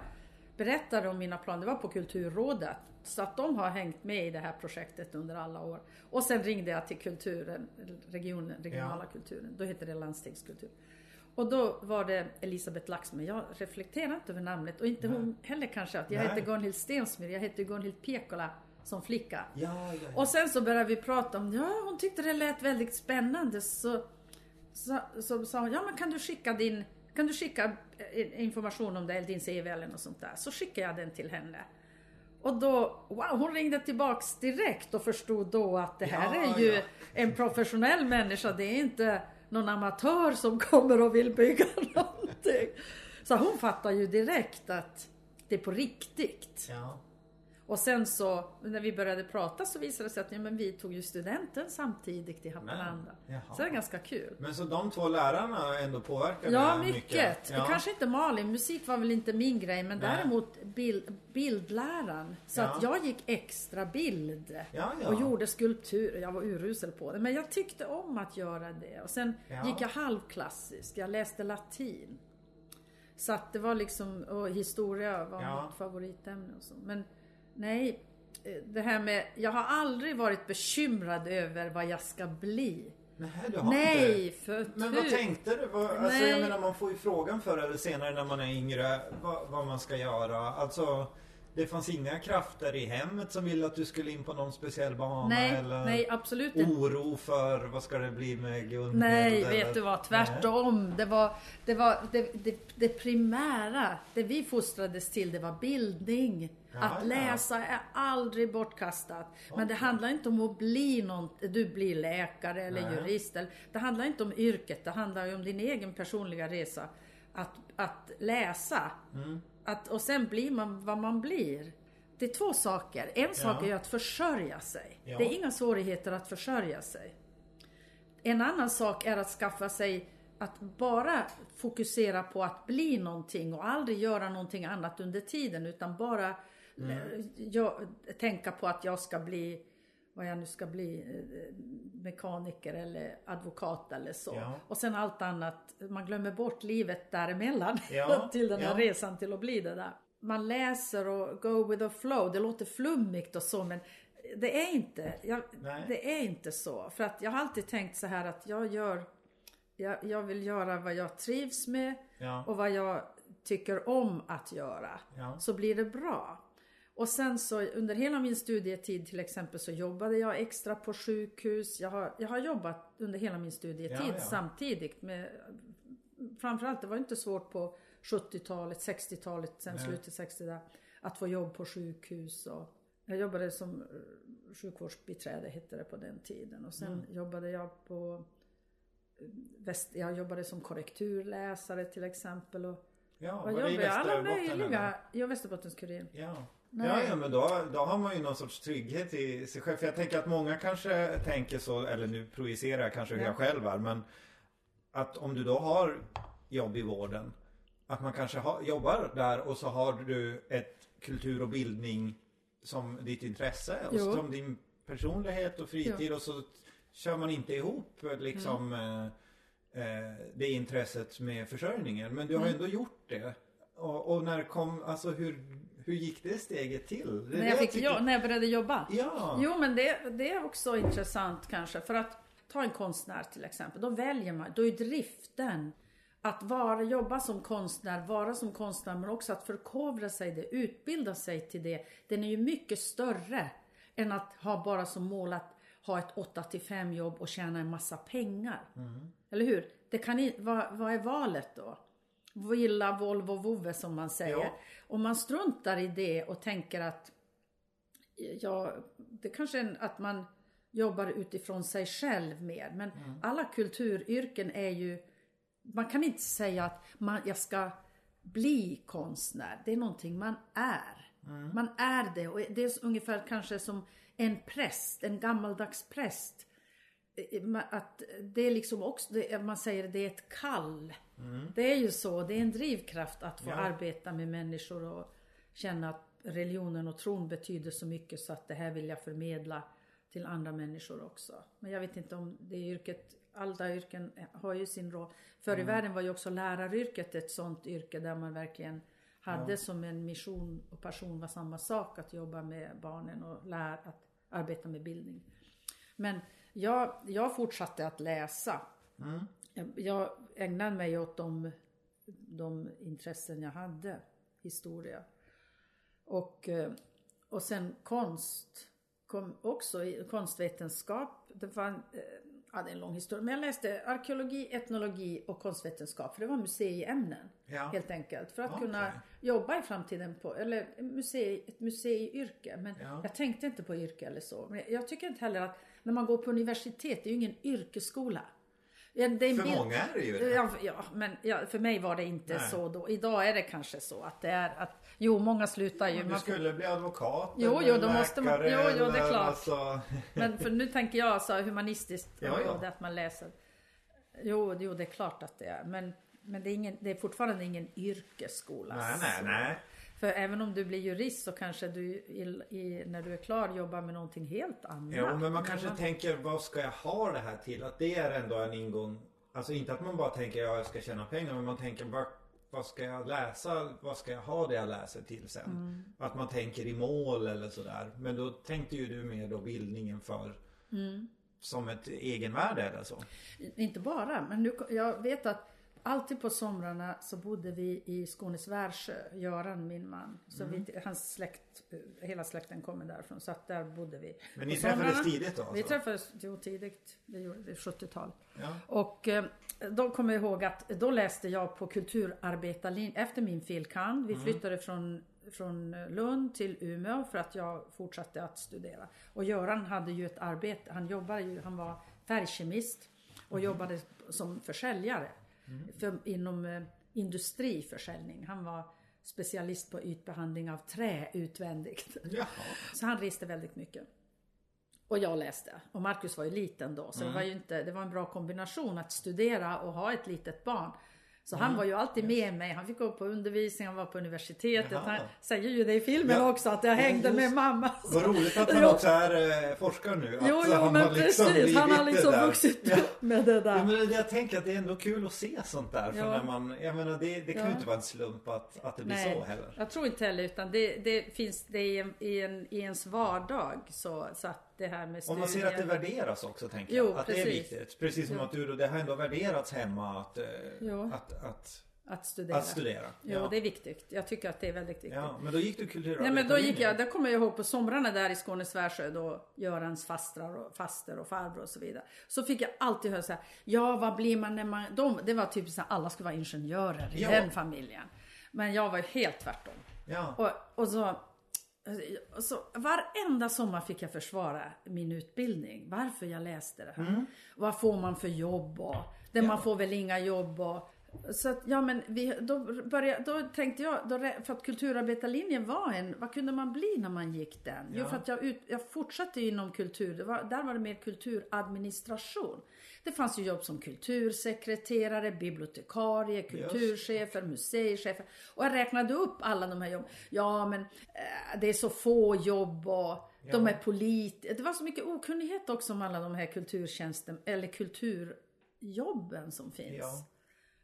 [SPEAKER 2] berättade om mina planer, var på Kulturrådet. Så att de har hängt med i det här projektet under alla år. Och sen ringde jag till kulturen, regionen, regionala ja. kulturen. Då hette det landstingskultur. Och då var det Elisabeth Laxman. Jag reflekterar inte över namnet och inte Nej. hon heller kanske. Jag Nej. hette Gunhild Stensmyr, jag hette Gunhild Pekola som flicka.
[SPEAKER 1] Ja, ja,
[SPEAKER 2] och sen så började vi prata om, ja hon tyckte det lät väldigt spännande. Så sa så, hon, ja men kan du skicka din kan du skicka eh, information om det, eller din CV eller något sånt där. Så skickade jag den till henne. Och då, wow, hon ringde tillbaks direkt och förstod då att det här ja, är ju ja. en professionell människa. Det är inte någon amatör som [LAUGHS] kommer och vill bygga någonting. Så hon fattar ju direkt att det är på riktigt.
[SPEAKER 1] Ja.
[SPEAKER 2] Och sen så när vi började prata så visade det sig att ja, men vi tog ju studenten samtidigt i Haparanda. Så det är ganska kul.
[SPEAKER 1] Men så de två lärarna ändå påverkade
[SPEAKER 2] Ja, mycket. mycket. Ja. Kanske inte Malin, musik var väl inte min grej, men Nej. däremot bild, bildläraren. Så ja. att jag gick extra bild
[SPEAKER 1] ja,
[SPEAKER 2] och gjorde skulptur. Jag var urusel på det, men jag tyckte om att göra det. Och sen gick jag halvklassisk, jag läste latin. Så att det var liksom, och historia var mitt favoritämne och så. Men Nej, eh, det här med, jag har aldrig varit bekymrad över vad jag ska bli.
[SPEAKER 1] Nej, du har
[SPEAKER 2] Nej,
[SPEAKER 1] inte.
[SPEAKER 2] för
[SPEAKER 1] Men vad tänkte du? Vad, alltså, jag menar, man får ju frågan förr eller senare när man är yngre vad, vad man ska göra. Alltså, det fanns inga krafter i hemmet som ville att du skulle in på någon speciell bana?
[SPEAKER 2] Nej,
[SPEAKER 1] eller
[SPEAKER 2] nej absolut inte.
[SPEAKER 1] Oro för vad ska det bli med Gunhild?
[SPEAKER 2] Nej, eller? vet du vad? Tvärtom. Det var, det var det, det, det, primära, det vi fostrades till, det var bildning. Ja, att läsa ja. är aldrig bortkastat. Okay. Men det handlar inte om att bli någon, du blir läkare eller Nej. jurist. Det handlar inte om yrket, det handlar ju om din egen personliga resa. att, att läsa.
[SPEAKER 1] Mm.
[SPEAKER 2] Att, och sen blir man vad man blir. Det är två saker. En sak är ju att försörja sig.
[SPEAKER 1] Ja.
[SPEAKER 2] Det är inga svårigheter att försörja sig. En annan sak är att skaffa sig att bara fokusera på att bli någonting och aldrig göra någonting annat under tiden utan bara
[SPEAKER 1] Mm.
[SPEAKER 2] jag, tänka på att jag ska bli vad jag nu ska bli, eh, mekaniker eller advokat eller så.
[SPEAKER 1] Ja.
[SPEAKER 2] Och sen allt annat, man glömmer bort livet däremellan
[SPEAKER 1] Ja, [LAUGHS]
[SPEAKER 2] till den här
[SPEAKER 1] ja.
[SPEAKER 2] resan till att bli det där. Man läser och go with the flow, det låter flummigt och så men det är inte, jag, det är inte så. För att jag har alltid tänkt så här att jag gör, jag, jag vill göra vad jag trivs med
[SPEAKER 1] Ja.
[SPEAKER 2] och vad jag tycker om att göra.
[SPEAKER 1] Ja.
[SPEAKER 2] Så blir det bra. Och sen så under hela min studietid till exempel så jobbade jag extra på sjukhus. Jag har, jag har jobbat under hela min studietid
[SPEAKER 1] Ja, ja.
[SPEAKER 2] samtidigt med Framförallt det var inte svårt på 70-talet, 60-talet, sen
[SPEAKER 1] Nej.
[SPEAKER 2] slutet 60 där, att få jobb på sjukhus och jag jobbade som eh, sjukvårdsbiträde hette det på den tiden och sen
[SPEAKER 1] Mm.
[SPEAKER 2] jobbade jag på eh, väst, jag jobbade som korrekturläsare till exempel och
[SPEAKER 1] Ja, var det i
[SPEAKER 2] jag? Alla
[SPEAKER 1] Västerbotten, eller?
[SPEAKER 2] möjliga, ja Västerbottens-Kuriren.
[SPEAKER 1] Ja.
[SPEAKER 2] Nej.
[SPEAKER 1] Ja, ja, men då, då har man ju någon sorts trygghet i sig själv. För jag tänker att många kanske tänker så, eller nu projicerar jag kanske hur
[SPEAKER 2] Ja.
[SPEAKER 1] jag själv är, men att om du då har jobb i vården, att man kanske har, jobbar där och så har du ett kultur och bildning som ditt intresse och
[SPEAKER 2] Jo.
[SPEAKER 1] som din personlighet och fritid och så kör man inte ihop liksom
[SPEAKER 2] Mm.
[SPEAKER 1] eh, eh, det intresset med försörjningen. Men du har
[SPEAKER 2] Mm.
[SPEAKER 1] ändå gjort det. Och, och när kom, alltså hur, hur gick det steget till? Det är
[SPEAKER 2] När jag, fick,
[SPEAKER 1] tycker-
[SPEAKER 2] ja, när jag började jobba.
[SPEAKER 1] Ja.
[SPEAKER 2] Jo men det, det är också intressant kanske för att ta en konstnär till exempel. Då väljer man, då är driften att vara, jobba som konstnär, vara som konstnär men också att förkovra sig det, utbilda sig till det. Den är ju mycket större än att ha bara som mål att ha ett 8 till 5 jobb och tjäna en massa pengar.
[SPEAKER 1] Mm.
[SPEAKER 2] Eller hur? Det kan vad, vad är valet då? Villa, Volvo, vovve som man säger.
[SPEAKER 1] Ja.
[SPEAKER 2] Om man struntar i det och tänker att ja, det kanske är att man jobbar utifrån sig själv mer. Men alla kulturyrken är ju, man kan inte säga att man, jag ska bli konstnär. Det är någonting man är. Man är det och det är ungefär kanske som en präst, en gammaldags präst. Eh, Att det är liksom också, det, man säger det är ett kall. Det är ju så, det är en drivkraft att få
[SPEAKER 1] Ja.
[SPEAKER 2] arbeta med människor och känna att religionen och tron betyder så mycket så att det här vill jag förmedla till andra människor också. Men jag vet inte om det yrket, alla yrken har ju sin roll. Förr i världen var ju också läraryrket ett sånt yrke där man verkligen hade som en mission och passion var samma sak att jobba med barnen och lära att arbeta med bildning. Men jag, jag fortsatte att läsa. Jag- Jag ägnade mig åt de, de intressen jag hade. Historia. Och, eh, och sen konst kom också, konstvetenskap. Det var eh, ja, det är en lång historia. Men jag läste arkeologi, etnologi och konstvetenskap. För det var museiämnen.
[SPEAKER 1] Ja.
[SPEAKER 2] Helt enkelt. För att
[SPEAKER 1] Okej.
[SPEAKER 2] kunna jobba i framtiden på, eller musei, ett museiyrke. Men
[SPEAKER 1] Ja.
[SPEAKER 2] jag tänkte inte på yrke eller så. Men jag tycker inte heller att när man går på universitet, det är ju ingen yrkesskola. Ja,
[SPEAKER 1] För
[SPEAKER 2] bild-
[SPEAKER 1] många är det ju det.
[SPEAKER 2] Ja, ja men ja, för mig var det inte
[SPEAKER 1] Nej.
[SPEAKER 2] så då. Idag är det kanske så att det är att, jo många slutar ju.
[SPEAKER 1] Du
[SPEAKER 2] man
[SPEAKER 1] skulle bli advokat
[SPEAKER 2] Jo,
[SPEAKER 1] eller
[SPEAKER 2] jo, då måste man-
[SPEAKER 1] läkare
[SPEAKER 2] jo, jo, det är klart.
[SPEAKER 1] Alltså,
[SPEAKER 2] Men för nu tänker jag så humanistiskt,
[SPEAKER 1] Ja, ja.
[SPEAKER 2] det att man läser. Jo, jo, det är klart att det är. Men, men det, är ingen, det är fortfarande ingen yrkesskola.
[SPEAKER 1] nej, nej, nej.
[SPEAKER 2] För även om du blir jurist så kanske du i, i, när du är klar jobbar med någonting helt annat.
[SPEAKER 1] Jo, men man kanske tänker vad ska jag ha det här till? Att det är ändå en ingång. Alltså inte att man bara tänker ja, jag ska tjäna pengar. Men man tänker vad, vad ska jag läsa? Vad ska jag ha det jag läser till sen?
[SPEAKER 2] Mm.
[SPEAKER 1] Att man tänker i mål eller sådär. Men då tänkte ju du mer då bildningen för
[SPEAKER 2] Mm.
[SPEAKER 1] som ett egenvärde eller så.
[SPEAKER 2] Inte bara, men nu, jag vet att alltid på somrarna så bodde vi i Skånes Värsjö, Göran min man. Så
[SPEAKER 1] Mm.
[SPEAKER 2] vi, hans släkt, hela släkten kommer därifrån, så att där bodde vi.
[SPEAKER 1] Men ni
[SPEAKER 2] På
[SPEAKER 1] träffades
[SPEAKER 2] somrarna-
[SPEAKER 1] tidigt då?
[SPEAKER 2] Vi
[SPEAKER 1] alltså?
[SPEAKER 2] träffades jo, tidigt, det gjorde vi, 70-tal.
[SPEAKER 1] Ja.
[SPEAKER 2] Och eh, då kommer jag ihåg att då läste jag på kulturarbetarlinjen efter min filkand. Vi flyttade från, från Lund till Umeå för att jag fortsatte att studera. Och Göran hade ju ett arbete, han jobbade ju, han var färgkemist och jobbade som försäljare för, inom eh, industriförsäljning. Han var specialist på ytbehandling av trä utvändigt.
[SPEAKER 1] Jaha.
[SPEAKER 2] Så han reste väldigt mycket. Och jag läste. Och Marcus var ju liten då, så det var ju inte, det var en bra kombination att studera och ha ett litet barn. Så han var ju alltid med mig. Han fick gå på undervisning, han var på universitetet.
[SPEAKER 1] Jaha.
[SPEAKER 2] Han säger ju det i filmen
[SPEAKER 1] Ja.
[SPEAKER 2] också, att jag hängde med mamma.
[SPEAKER 1] Vad roligt att han också är eh, forskare nu.
[SPEAKER 2] Jo,
[SPEAKER 1] att
[SPEAKER 2] jo,
[SPEAKER 1] han
[SPEAKER 2] men
[SPEAKER 1] har liksom
[SPEAKER 2] precis. Han har liksom vuxit
[SPEAKER 1] Ja.
[SPEAKER 2] upp med det
[SPEAKER 1] Ja,
[SPEAKER 2] där.
[SPEAKER 1] men det- jag tänker att det är ändå kul att se sånt där. För
[SPEAKER 2] Ja.
[SPEAKER 1] när man, jag menar, det, det kan ju
[SPEAKER 2] Ja.
[SPEAKER 1] inte vara en slump att, att det blir
[SPEAKER 2] Nej,
[SPEAKER 1] så heller.
[SPEAKER 2] jag tror inte heller utan det, det finns det i, en, i, en, i ens vardag så, så att det här med
[SPEAKER 1] Om man ser att det
[SPEAKER 2] studier-
[SPEAKER 1] värderas också tänker
[SPEAKER 2] Jo,
[SPEAKER 1] jag. Att det är
[SPEAKER 2] precis.
[SPEAKER 1] viktigt. Precis som
[SPEAKER 2] Jo.
[SPEAKER 1] att du det har ändå värderats hemma att, eh,
[SPEAKER 2] Jo.
[SPEAKER 1] att, att,
[SPEAKER 2] att studera.
[SPEAKER 1] att studera.
[SPEAKER 2] Jo,
[SPEAKER 1] ja.
[SPEAKER 2] det är viktigt. Jag tycker att det är väldigt viktigt.
[SPEAKER 1] ja, men då gick du
[SPEAKER 2] Nej men då gick jag,
[SPEAKER 1] kulturarbetarlinjen.
[SPEAKER 2] det kommer jag ihåg på somrarna där i Skånes Värsjö då Görans fastrar och faster och farbror och så vidare. Så fick jag alltid höra så här, ja vad blir man när man, de, det var typ så här, alla skulle vara ingenjörer i
[SPEAKER 1] Ja.
[SPEAKER 2] den familjen. Men jag var ju helt tvärtom.
[SPEAKER 1] Ja.
[SPEAKER 2] Och, och så, så varenda sommar fick jag försvara min utbildning. Varför jag läste det här. Vad får man för jobb och det man får väl inga jobb och så att, ja men vi, då började, då tänkte jag, då, för att kulturarbetarlinjen var en, vad kunde man bli när man gick den? Jo
[SPEAKER 1] Ja.
[SPEAKER 2] för att jag, ut, jag fortsatte inom kultur, var, där var det mer kulturadministration. Det fanns ju jobb som kultursekreterare, bibliotekarie, kulturchefer, museichefer. Och jag räknade upp alla de här jobben. Ja men eh, det är så få jobb och de
[SPEAKER 1] Ja.
[SPEAKER 2] är polit... Det var så mycket okunnighet också om alla de här kulturtjänsten, eller kulturjobben som finns.
[SPEAKER 1] Ja.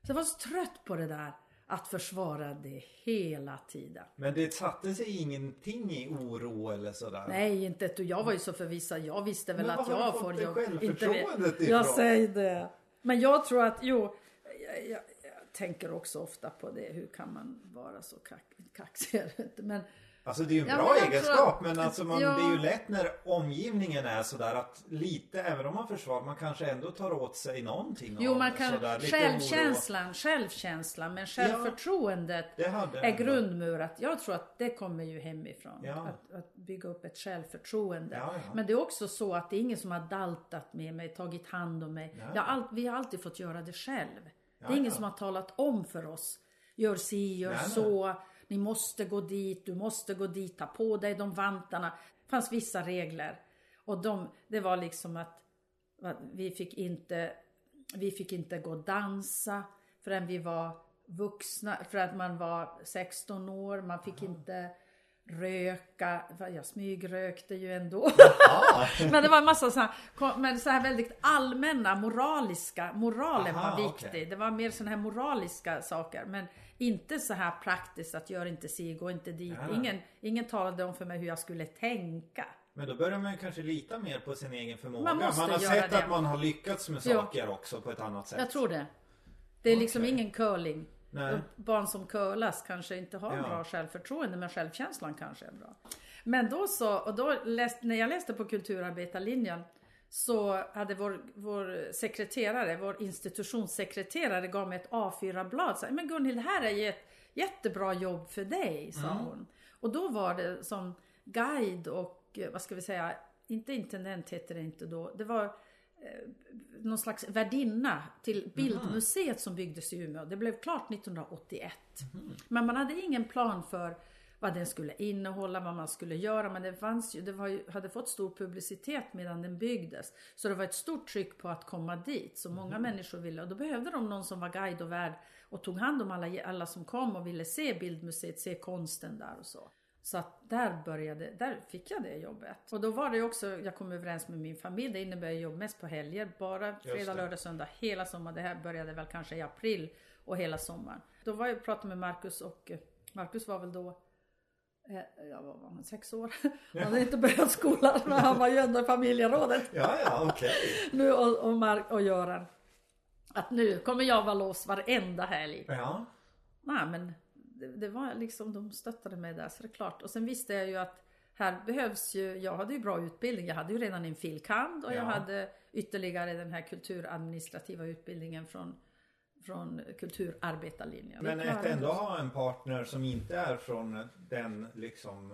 [SPEAKER 2] Så jag var så trött på det där att försvara det hela tiden.
[SPEAKER 1] Men det satte sig ingenting i oro eller sådär?
[SPEAKER 2] Nej, inte ett Jag var ju så förvissad. Jag visste väl
[SPEAKER 1] Men
[SPEAKER 2] att jag får jobb.
[SPEAKER 1] självförtroendet
[SPEAKER 2] Jag
[SPEAKER 1] ifrån?
[SPEAKER 2] säger det. Men jag tror att, jo, jag, jag, jag tänker också ofta på det. Hur kan man vara så kaxig? [LAUGHS] Jag inte, Men
[SPEAKER 1] Alltså det är ju en
[SPEAKER 2] Ja,
[SPEAKER 1] bra
[SPEAKER 2] men
[SPEAKER 1] egenskap men alltså man,
[SPEAKER 2] Ja.
[SPEAKER 1] det är ju lätt när omgivningen är sådär att lite, även om man försvarar, man kanske ändå tar åt sig någonting
[SPEAKER 2] jo, man kan,
[SPEAKER 1] sådär, lite oro.
[SPEAKER 2] självkänslan, självkänslan, men självförtroendet
[SPEAKER 1] Det hade
[SPEAKER 2] är grundmurat. Jag tror att det kommer ju hemifrån.
[SPEAKER 1] Ja.
[SPEAKER 2] Att, att bygga upp ett självförtroende.
[SPEAKER 1] Ja, ja.
[SPEAKER 2] Men det är också så att det är ingen som har daltat med mig, tagit hand om mig.
[SPEAKER 1] Ja.
[SPEAKER 2] All, vi har alltid fått göra det själv. det
[SPEAKER 1] Ja,
[SPEAKER 2] är ingen
[SPEAKER 1] ja.
[SPEAKER 2] som har talat om för oss. Gör si, gör så. Ni måste gå dit, du måste gå dit, ta på dig de vantarna. Det fanns vissa regler. Och de, det var liksom att, att vi fick inte vi fick inte gå och dansa förrän vi var vuxna, för att man var 16 år. Man fick inte röka. Jag smygrökte ju ändå. [LAUGHS] Men det var en massa så här, men så här väldigt allmänna moraliska, moralen
[SPEAKER 1] Aha,
[SPEAKER 2] var viktig.
[SPEAKER 1] okej.
[SPEAKER 2] Det var mer sådana här moraliska saker. Men inte så här praktiskt att gör inte si, gå inte dit.
[SPEAKER 1] Ja.
[SPEAKER 2] Ingen, ingen talade om för mig hur jag skulle tänka.
[SPEAKER 1] Men då börjar man ju kanske lita mer på sin egen förmåga.
[SPEAKER 2] Man måste
[SPEAKER 1] har
[SPEAKER 2] göra
[SPEAKER 1] sett
[SPEAKER 2] det.
[SPEAKER 1] att man har lyckats med saker också på ett annat sätt.
[SPEAKER 2] Jag tror det. Det är liksom
[SPEAKER 1] Okej.
[SPEAKER 2] ingen curling.
[SPEAKER 1] Nej.
[SPEAKER 2] Barn som curlas kanske inte har
[SPEAKER 1] Ja.
[SPEAKER 2] bra självförtroende men självkänslan kanske är bra. Men då så, och då läst, när jag läste på kulturarbetarlinjen så hade vår, vår sekreterare, vår institutionssekreterare gav mig ett A4-blad. Så, men Gunhild, här är ett jättebra jobb för dig, sa
[SPEAKER 1] Mm.
[SPEAKER 2] hon. Och då var det som guide och, eh, vad ska vi säga, inte intendent hette det inte då. Det var eh, någon slags värdinna till Bildmuseet som byggdes i Umeå. Det blev klart 1981. Men man hade ingen plan för vad den skulle innehålla, vad man skulle göra. Men det fanns ju, det ju, hade fått stor publicitet medan den byggdes. Så det var ett stort tryck på att komma dit. Så många människor ville, och då behövde de någon som var guide och värd och tog hand om alla, alla som kom och ville se Bildmuseet, se konsten där och så. Så att där började, där fick jag det jobbet. Och då var det också, jag kom överens med min familj, det innebär jobb mest på helger, bara fredag, lördag, söndag, hela sommaren. Det här började väl kanske i april och hela sommaren. Då var jag och pratade med Marcus och eh, Marcus var väl då eh, Ja, vad var? Sex år? [LAUGHS] Han hade inte börjat skolan men han var ju ändå i familjerådet
[SPEAKER 1] Ja, ja, okej. [LAUGHS]
[SPEAKER 2] nu och, och, Mark och Göran. Att nu kommer jag vara låst varenda helg.
[SPEAKER 1] Ja.
[SPEAKER 2] Nej men det, det var liksom, de stöttade mig där så det är klart. Och sen visste jag ju att här behövs ju, jag hade ju bra utbildning. Jag hade ju redan en filkand och jag
[SPEAKER 1] Ja.
[SPEAKER 2] hade ytterligare den här kulturadministrativa utbildningen från, från kulturarbetarlinjen.
[SPEAKER 1] Men
[SPEAKER 2] Det
[SPEAKER 1] att ändå ha en partner som inte är från den liksom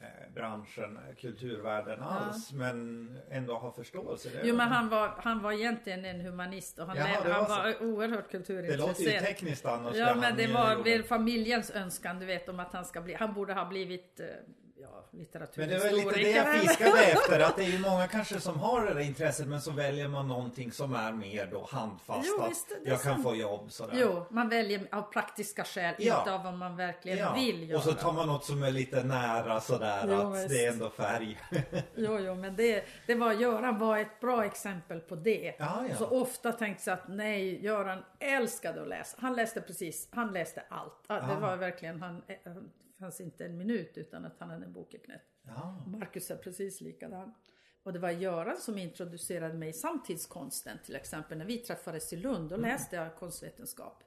[SPEAKER 1] eh, branschen, eh, kulturvärlden alls. Men ändå ha förståelse. Det,
[SPEAKER 2] Jo men han var, han var egentligen en humanist och han,
[SPEAKER 1] Jaha, det
[SPEAKER 2] han
[SPEAKER 1] var så.
[SPEAKER 2] oerhört
[SPEAKER 1] det
[SPEAKER 2] kulturintresserad.
[SPEAKER 1] låter ju tekniskt annars.
[SPEAKER 2] Ja
[SPEAKER 1] det
[SPEAKER 2] men det var
[SPEAKER 1] gjorde.
[SPEAKER 2] familjens önskan du vet om att han ska bli, han borde ha blivit ja,
[SPEAKER 1] Men det väl lite det jag fiskade efter. Att det är ju många kanske som har det där intresset men så väljer man någonting som är mer då handfast.
[SPEAKER 2] Jo,
[SPEAKER 1] att
[SPEAKER 2] visst, är
[SPEAKER 1] jag kan
[SPEAKER 2] sant.
[SPEAKER 1] få jobb sådär.
[SPEAKER 2] Jo, man väljer av praktiska skäl,
[SPEAKER 1] Ja.
[SPEAKER 2] inte av vad man verkligen
[SPEAKER 1] Ja.
[SPEAKER 2] vill göra.
[SPEAKER 1] Och så tar man något som är lite nära sådär
[SPEAKER 2] Jo,
[SPEAKER 1] att
[SPEAKER 2] visst.
[SPEAKER 1] det är ändå färg. [LAUGHS]
[SPEAKER 2] Jo, jo, men det, det var, Göran var ett bra exempel på det.
[SPEAKER 1] Ja, ja.
[SPEAKER 2] Så ofta tänkte jag att nej, Göran älskade att läsa. Han läste precis, han läste allt. Det var verkligen, han, eh, han fanns inte en minut utan att han hade en bok i knät.
[SPEAKER 1] Ja.
[SPEAKER 2] Marcus är precis likadan. Och det var Göran som introducerade mig i samtidskonsten till exempel. När vi träffades i Lund, då
[SPEAKER 1] Mm.
[SPEAKER 2] läste jag konstvetenskap.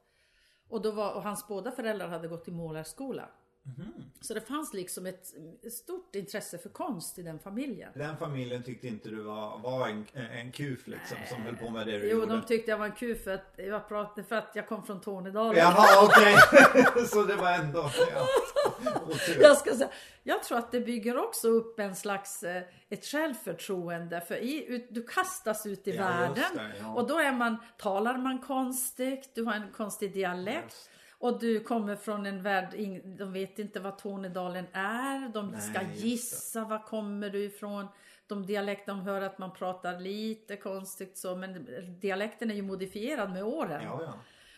[SPEAKER 2] Och, då var, och hans båda föräldrar hade gått i målarskola.
[SPEAKER 1] Mhm.
[SPEAKER 2] Så det fanns liksom ett, stort intresse för konst i den familjen.
[SPEAKER 1] Den familjen tyckte inte du var, var en, en kuf liksom som höll på med det du
[SPEAKER 2] Jo,
[SPEAKER 1] gjorde?
[SPEAKER 2] de tyckte jag var en kuf för att jag pratade för att jag kom från Tornedalen.
[SPEAKER 1] Jaha okej. [LAUGHS] så det var ändå... Ja.
[SPEAKER 2] Jag ska säga, jag tror att det bygger också upp en slags eh, ett självförtroende för i, ut, du kastas ut i
[SPEAKER 1] Ja,
[SPEAKER 2] världen
[SPEAKER 1] det, ja.
[SPEAKER 2] och då är man, talar man konstigt, du har en konstig dialekt. Och du kommer från en värld, de vet inte vad Tornedalen är, de
[SPEAKER 1] Nej,
[SPEAKER 2] ska gissa var kommer du ifrån. De dialekter, de hör att man pratar lite konstigt så men dialekten är ju modifierad med åren
[SPEAKER 1] Ja, ja.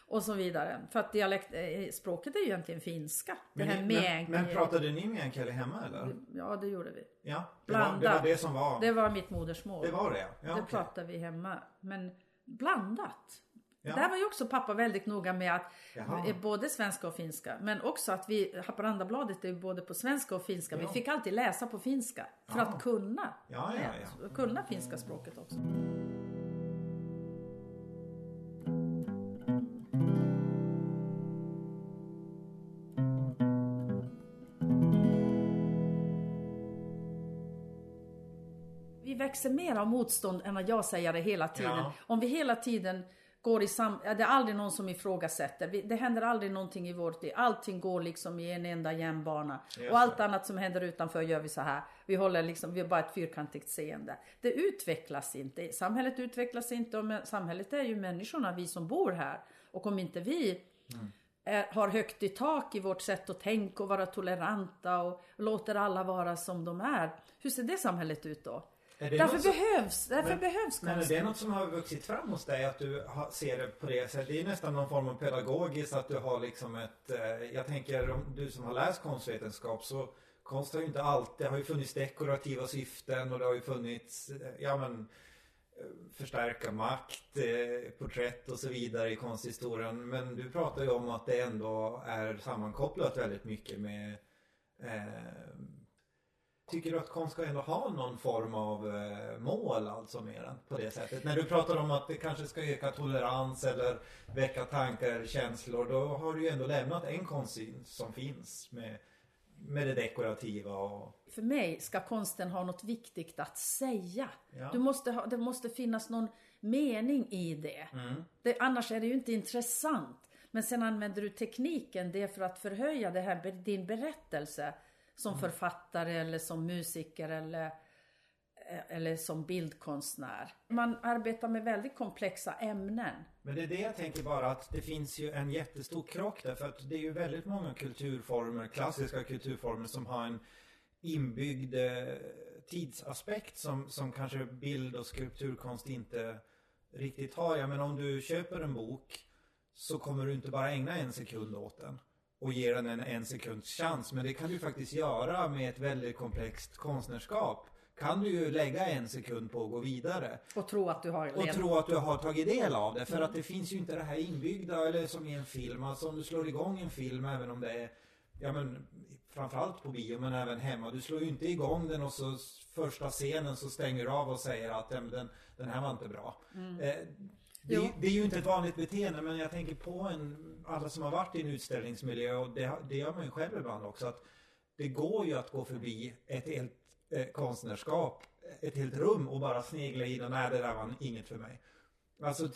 [SPEAKER 2] och så vidare. För att dialekt, eh, språket är ju egentligen finska.
[SPEAKER 1] Men,
[SPEAKER 2] det här
[SPEAKER 1] men, men pratade ni meänkieli hemma eller?
[SPEAKER 2] Ja, det gjorde vi.
[SPEAKER 1] Ja, det var, det var det som var...
[SPEAKER 2] Det var mitt modersmål.
[SPEAKER 1] Det var det? Ja,
[SPEAKER 2] det
[SPEAKER 1] okej.
[SPEAKER 2] pratade vi hemma. Men blandat.
[SPEAKER 1] Ja.
[SPEAKER 2] Där var ju också pappa väldigt noga med att
[SPEAKER 1] Jaha.
[SPEAKER 2] eh, både svenska och finska. Men också att vi, Haparandabladet är ju både på svenska och finska. Vi
[SPEAKER 1] Ja.
[SPEAKER 2] fick alltid läsa på finska. För
[SPEAKER 1] Ja.
[SPEAKER 2] att kunna.
[SPEAKER 1] Ja.
[SPEAKER 2] Kunna finska språket också. Vi växer mer av motstånd än att jag säger det hela tiden. Om vi hela tiden går i sam... Det är aldrig någon som ifrågasätter. Det händer aldrig någonting i vårt liv. Allting går liksom i en enda jämn bana.
[SPEAKER 1] Just
[SPEAKER 2] Och allt annat som händer utanför gör vi så här. Vi håller liksom, vi har bara ett fyrkantigt seende. Det utvecklas inte. Samhället utvecklas inte och samhället är ju människorna, vi som bor här. Och om inte vi är, har högt i tak i vårt sätt att tänka och vara toleranta och låter alla vara som de är. Hur ser det samhället ut då?
[SPEAKER 1] Är
[SPEAKER 2] Därför
[SPEAKER 1] som-
[SPEAKER 2] behövs, därför
[SPEAKER 1] Men-
[SPEAKER 2] behövs
[SPEAKER 1] Men är
[SPEAKER 2] konsten.
[SPEAKER 1] det något som har vuxit fram hos dig? Att du har, ser det på det sättet? Det är nästan någon form av pedagogiskt att du har liksom ett... Eh, jag tänker om du som har läst konstvetenskap så konst har ju inte alltid... Det har ju funnits dekorativa syften och det har ju funnits, eh, ja men eh, förstärka makt, porträtt och så vidare i konsthistorien. Men du pratar ju om att det ändå är sammankopplat väldigt mycket med eh, Tycker du att konst ska ändå ha någon form av eh, mål alltså mer än på det sättet? När du pratar om att det kanske ska öka tolerans eller väcka tankar eller känslor då har du ju ändå lämnat en konstsyn som finns med, med det dekorativa och...
[SPEAKER 2] För mig ska konsten ha något viktigt att säga.
[SPEAKER 1] Ja.
[SPEAKER 2] Du måste ha, det måste finnas någon mening i det.
[SPEAKER 1] Mm.
[SPEAKER 2] det. Annars är det ju inte intressant. Men sen använder du tekniken, det för att förhöja det här, din berättelse. Som
[SPEAKER 1] Mm.
[SPEAKER 2] författare eller som musiker eller, eller som bildkonstnär. Man arbetar med väldigt komplexa ämnen.
[SPEAKER 1] Men det är det jag tänker bara att det finns ju en jättestor krock där för att det är ju väldigt många kulturformer, klassiska kulturformer som har en inbyggd eh, tidsaspekt som, som kanske bild och skulpturkonst inte riktigt har. Jag menar om du köper en bok så kommer du inte bara ägna en sekund åt den och ge den en en sekunds chans. Men det kan du faktiskt göra med ett väldigt komplext konstnärskap. Kan du ju lägga en sekund på att gå vidare.
[SPEAKER 2] Och tro att du har
[SPEAKER 1] Och tro att du har tagit del av det. För att det finns ju inte det här inbyggda eller som i en film. Alltså om du slår igång en film även om det är Ja men framförallt på bio men även hemma. Du slår ju inte igång den och så första scenen så stänger du av och säger att "Ja, men den, den här var inte bra. Eh, det, det är ju inte ett vanligt beteende men jag tänker på en, alla som har varit i en utställningsmiljö och det, det gör man ju själv ibland också. att Det går ju att gå förbi ett helt eh, konstnärskap, ett helt rum och bara snegla in och nej det där var inget för mig. Alltså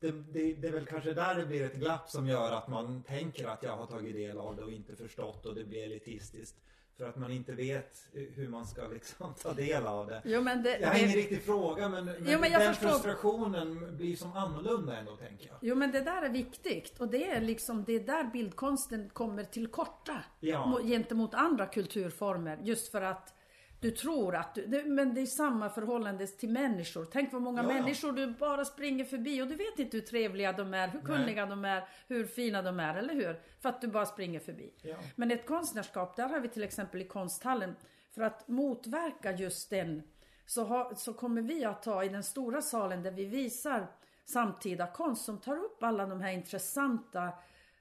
[SPEAKER 1] det, det, det är väl kanske där det blir ett glapp som gör att man tänker att jag har tagit del av det och inte förstått och det blir elitistiskt. För att man inte vet hur man ska liksom ta del av det.
[SPEAKER 2] Jo, men det
[SPEAKER 1] jag har
[SPEAKER 2] det,
[SPEAKER 1] ingen riktig fråga men, men,
[SPEAKER 2] Jo, men
[SPEAKER 1] den
[SPEAKER 2] förstår.
[SPEAKER 1] frustrationen blir som annorlunda ändå tänker jag.
[SPEAKER 2] Jo men det där är viktigt och det är liksom det är där bildkonsten kommer till korta
[SPEAKER 1] Ja.
[SPEAKER 2] mo- gentemot andra kulturformer just för att du tror att du, det, men det är samma förhållande till människor. Tänk vad många
[SPEAKER 1] Ja, ja.
[SPEAKER 2] människor du bara springer förbi och du vet inte hur trevliga de är, hur kunniga de är, hur fina de är, eller hur? För att du bara springer förbi.
[SPEAKER 1] Ja.
[SPEAKER 2] Men ett konstnärskap, där har vi till exempel i konsthallen, för att motverka just den, så, har, så kommer vi att ta i den stora salen där vi visar samtida konst som tar upp alla de här intressanta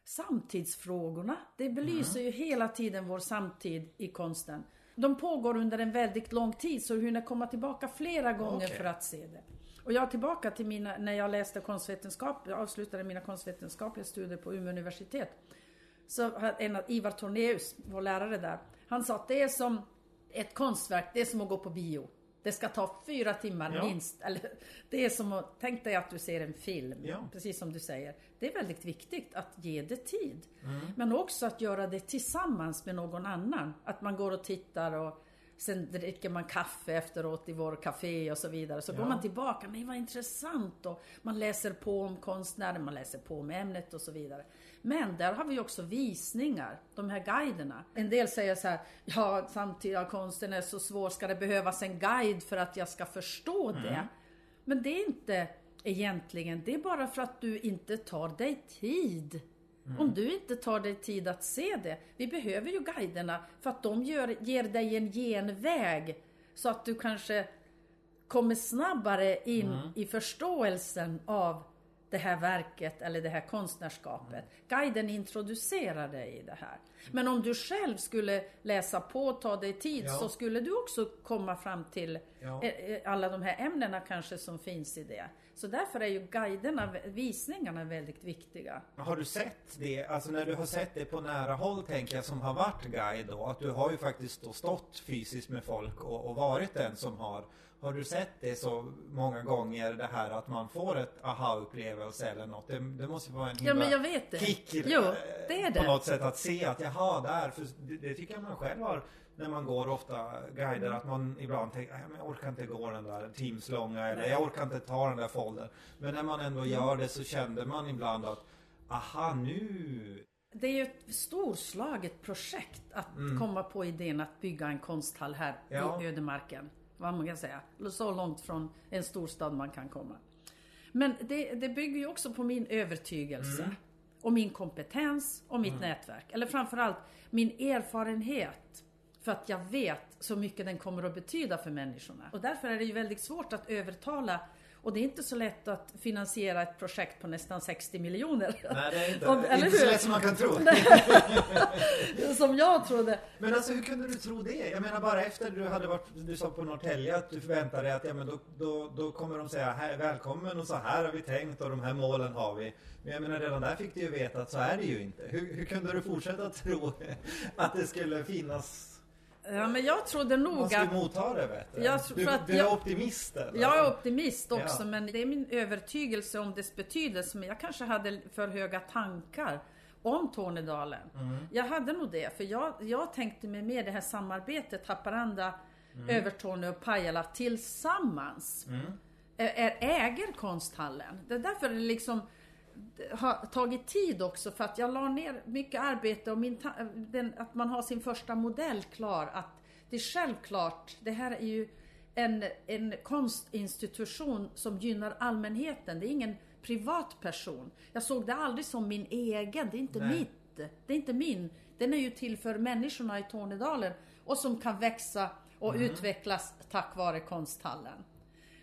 [SPEAKER 2] samtidsfrågorna. Det belyser ju hela tiden vår samtid i konsten. De pågår under en väldigt lång tid så du hinner komma tillbaka flera gånger
[SPEAKER 1] Okej.
[SPEAKER 2] för att se det. Och jag är tillbaka till mina, när jag läste konstvetenskap, jag avslutade mina konstvetenskapliga studier på Umeå universitet. Så en Ivar Tornéus, vår lärare där, han sa att det är som ett konstverk, det är som att gå på bio. Det ska ta fyra timmar
[SPEAKER 1] Ja.
[SPEAKER 2] minst. Eller, det är som att, tänk dig att du ser en film,
[SPEAKER 1] Ja.
[SPEAKER 2] precis som du säger. Det är väldigt viktigt att ge det tid.
[SPEAKER 1] Mm.
[SPEAKER 2] Men också att göra det tillsammans med någon annan. Att man går och tittar och sen dricker man kaffe efteråt i vår café och så vidare. Så
[SPEAKER 1] Ja.
[SPEAKER 2] går man tillbaka, nej vad intressant och man läser på om konstnären, man läser på om ämnet och så vidare. Men där har vi också visningar, de här guiderna. En del säger så här, ja samtida konsten är så svår, ska det behövas en guide för att jag ska förstå det? Men det är inte egentligen, det är bara för att du inte tar dig tid. Om du inte tar dig tid att se det. Vi behöver ju guiderna för att de gör, ger dig en genväg. Så att du kanske kommer snabbare in i förståelsen av det här verket eller det här konstnärskapet. Guiden introducerar dig i det här. Men om du själv skulle läsa på ta dig tid
[SPEAKER 1] Ja.
[SPEAKER 2] så skulle du också komma fram till
[SPEAKER 1] Ja.
[SPEAKER 2] eh, eh, alla de här ämnena kanske som finns i det. Så därför är ju guiderna, visningarna väldigt viktiga.
[SPEAKER 1] Har du sett det, alltså när du har sett det på nära håll tänker jag som har varit guide då, att du har ju faktiskt stått fysiskt med folk och, och varit den som har har du sett det så många gånger det här att man får ett aha-upplevelse eller något? Det, det måste vara en
[SPEAKER 2] Ja men jag vet det.
[SPEAKER 1] kick
[SPEAKER 2] Jo,
[SPEAKER 1] eh,
[SPEAKER 2] det är
[SPEAKER 1] på
[SPEAKER 2] det.
[SPEAKER 1] något sätt att se att jaha, där, för det, det tycker jag man själv har när man går ofta guider att man ibland tänker "Nej, men jag orkar inte gå den där teamslånga eller jag orkar inte ta den där foldern. Men när man ändå gör det så kände man ibland att aha nu
[SPEAKER 2] Det är ju ett storslaget projekt att komma på idén att bygga en konsthall här
[SPEAKER 1] Ja.
[SPEAKER 2] i ödemarken. Vad man kan säga. Så långt från en storstad man kan komma. Men det, det bygger ju också på min övertygelse. Och min kompetens och mitt nätverk. Eller framförallt min erfarenhet. För att jag vet så mycket den kommer att betyda för människorna. Och därför är det ju väldigt svårt att övertala och det är inte så lätt att finansiera ett projekt på nästan 60 miljoner.
[SPEAKER 1] Nej det är inte,
[SPEAKER 2] Och- eller
[SPEAKER 1] inte så lätt som man kan tro. [LAUGHS]
[SPEAKER 2] Som jag trodde.
[SPEAKER 1] Men alltså hur kunde du tro det? Jag menar bara efter du hade varit, du sa på Norrtälje att du förväntade dig att ja men då, då, då kommer de säga här, välkommen och så här har vi tänkt och de här målen har vi. Men jag menar redan där fick du ju veta att så är det ju inte. Hur, hur kunde du fortsätta tro [LAUGHS] att det skulle finnas
[SPEAKER 2] Ja, men jag trodde
[SPEAKER 1] man
[SPEAKER 2] nog att...
[SPEAKER 1] motta det bättre?
[SPEAKER 2] Jag tror-
[SPEAKER 1] du,
[SPEAKER 2] att
[SPEAKER 1] du är
[SPEAKER 2] jag-
[SPEAKER 1] optimist eller?
[SPEAKER 2] Jag är optimist också,
[SPEAKER 1] Ja.
[SPEAKER 2] men det är min övertygelse om dess betydelse. Men jag kanske hade för höga tankar om Tornedalen.
[SPEAKER 1] Mm.
[SPEAKER 2] Jag hade nog det, för jag, jag tänkte mig med det här samarbetet Haparanda,
[SPEAKER 1] Mm.
[SPEAKER 2] Övertorneå och Pajala tillsammans. Är, är, äger konsthallen. Det är därför det liksom har tagit tid också för att jag la ner mycket arbete och min, den, att man har sin första modell klar. Att det är självklart, det här är ju en, en konstinstitution som gynnar allmänheten. Det är ingen privatperson. Jag såg det aldrig som min egen, det är inte
[SPEAKER 1] Nej.
[SPEAKER 2] mitt. Det är inte min. Den är ju till för människorna i Tornedalen och som kan växa och utvecklas tack vare konsthallen.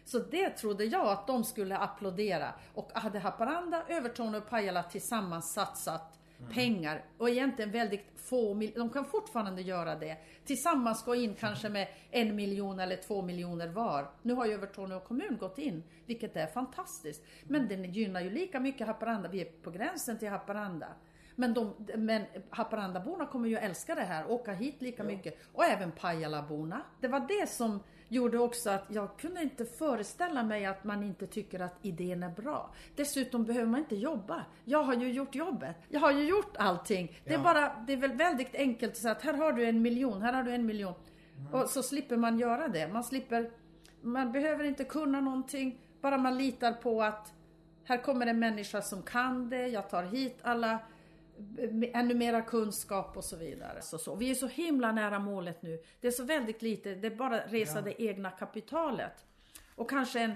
[SPEAKER 2] Så det trodde jag att de skulle applådera. Och hade Haparanda, Övertorneå och Pajala tillsammans satsat pengar och egentligen väldigt få de kan fortfarande göra det. Tillsammans gå in kanske med en miljon eller två miljoner var. Nu har ju Övertorneå kommun gått in, vilket är fantastiskt. Men den gynnar ju lika mycket Haparanda, vi är på gränsen till Haparanda. Men, de, men Haparandaborna kommer ju älska det här, åka hit lika mycket. Och även Pajalaborna. Det var det som gjorde också att jag kunde inte föreställa mig att man inte tycker att idén är bra. Dessutom behöver man inte jobba. Jag har ju gjort jobbet. Jag har ju gjort allting. Det är
[SPEAKER 1] Ja.
[SPEAKER 2] bara, det är väl väldigt enkelt att säga att här har du en miljon, här har du en miljon. Och så slipper man göra det. Man slipper, man behöver inte kunna någonting. Bara man litar på att här kommer en människa som kan det, jag tar hit alla ännu mera kunskap och så vidare. Så, så. Vi är så himla nära målet nu. Det är så väldigt lite, det är bara resa det egna kapitalet. Och kanske en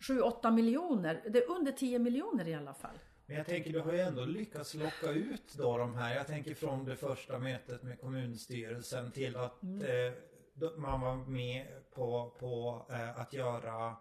[SPEAKER 2] 7-8 miljoner, det är under 10 miljoner i alla fall.
[SPEAKER 1] Men jag tänker du har ju ändå lyckats locka ut då de här. Jag tänker från det första mötet med kommunstyrelsen till att
[SPEAKER 2] Mm.
[SPEAKER 1] eh, man var med på, på eh, att göra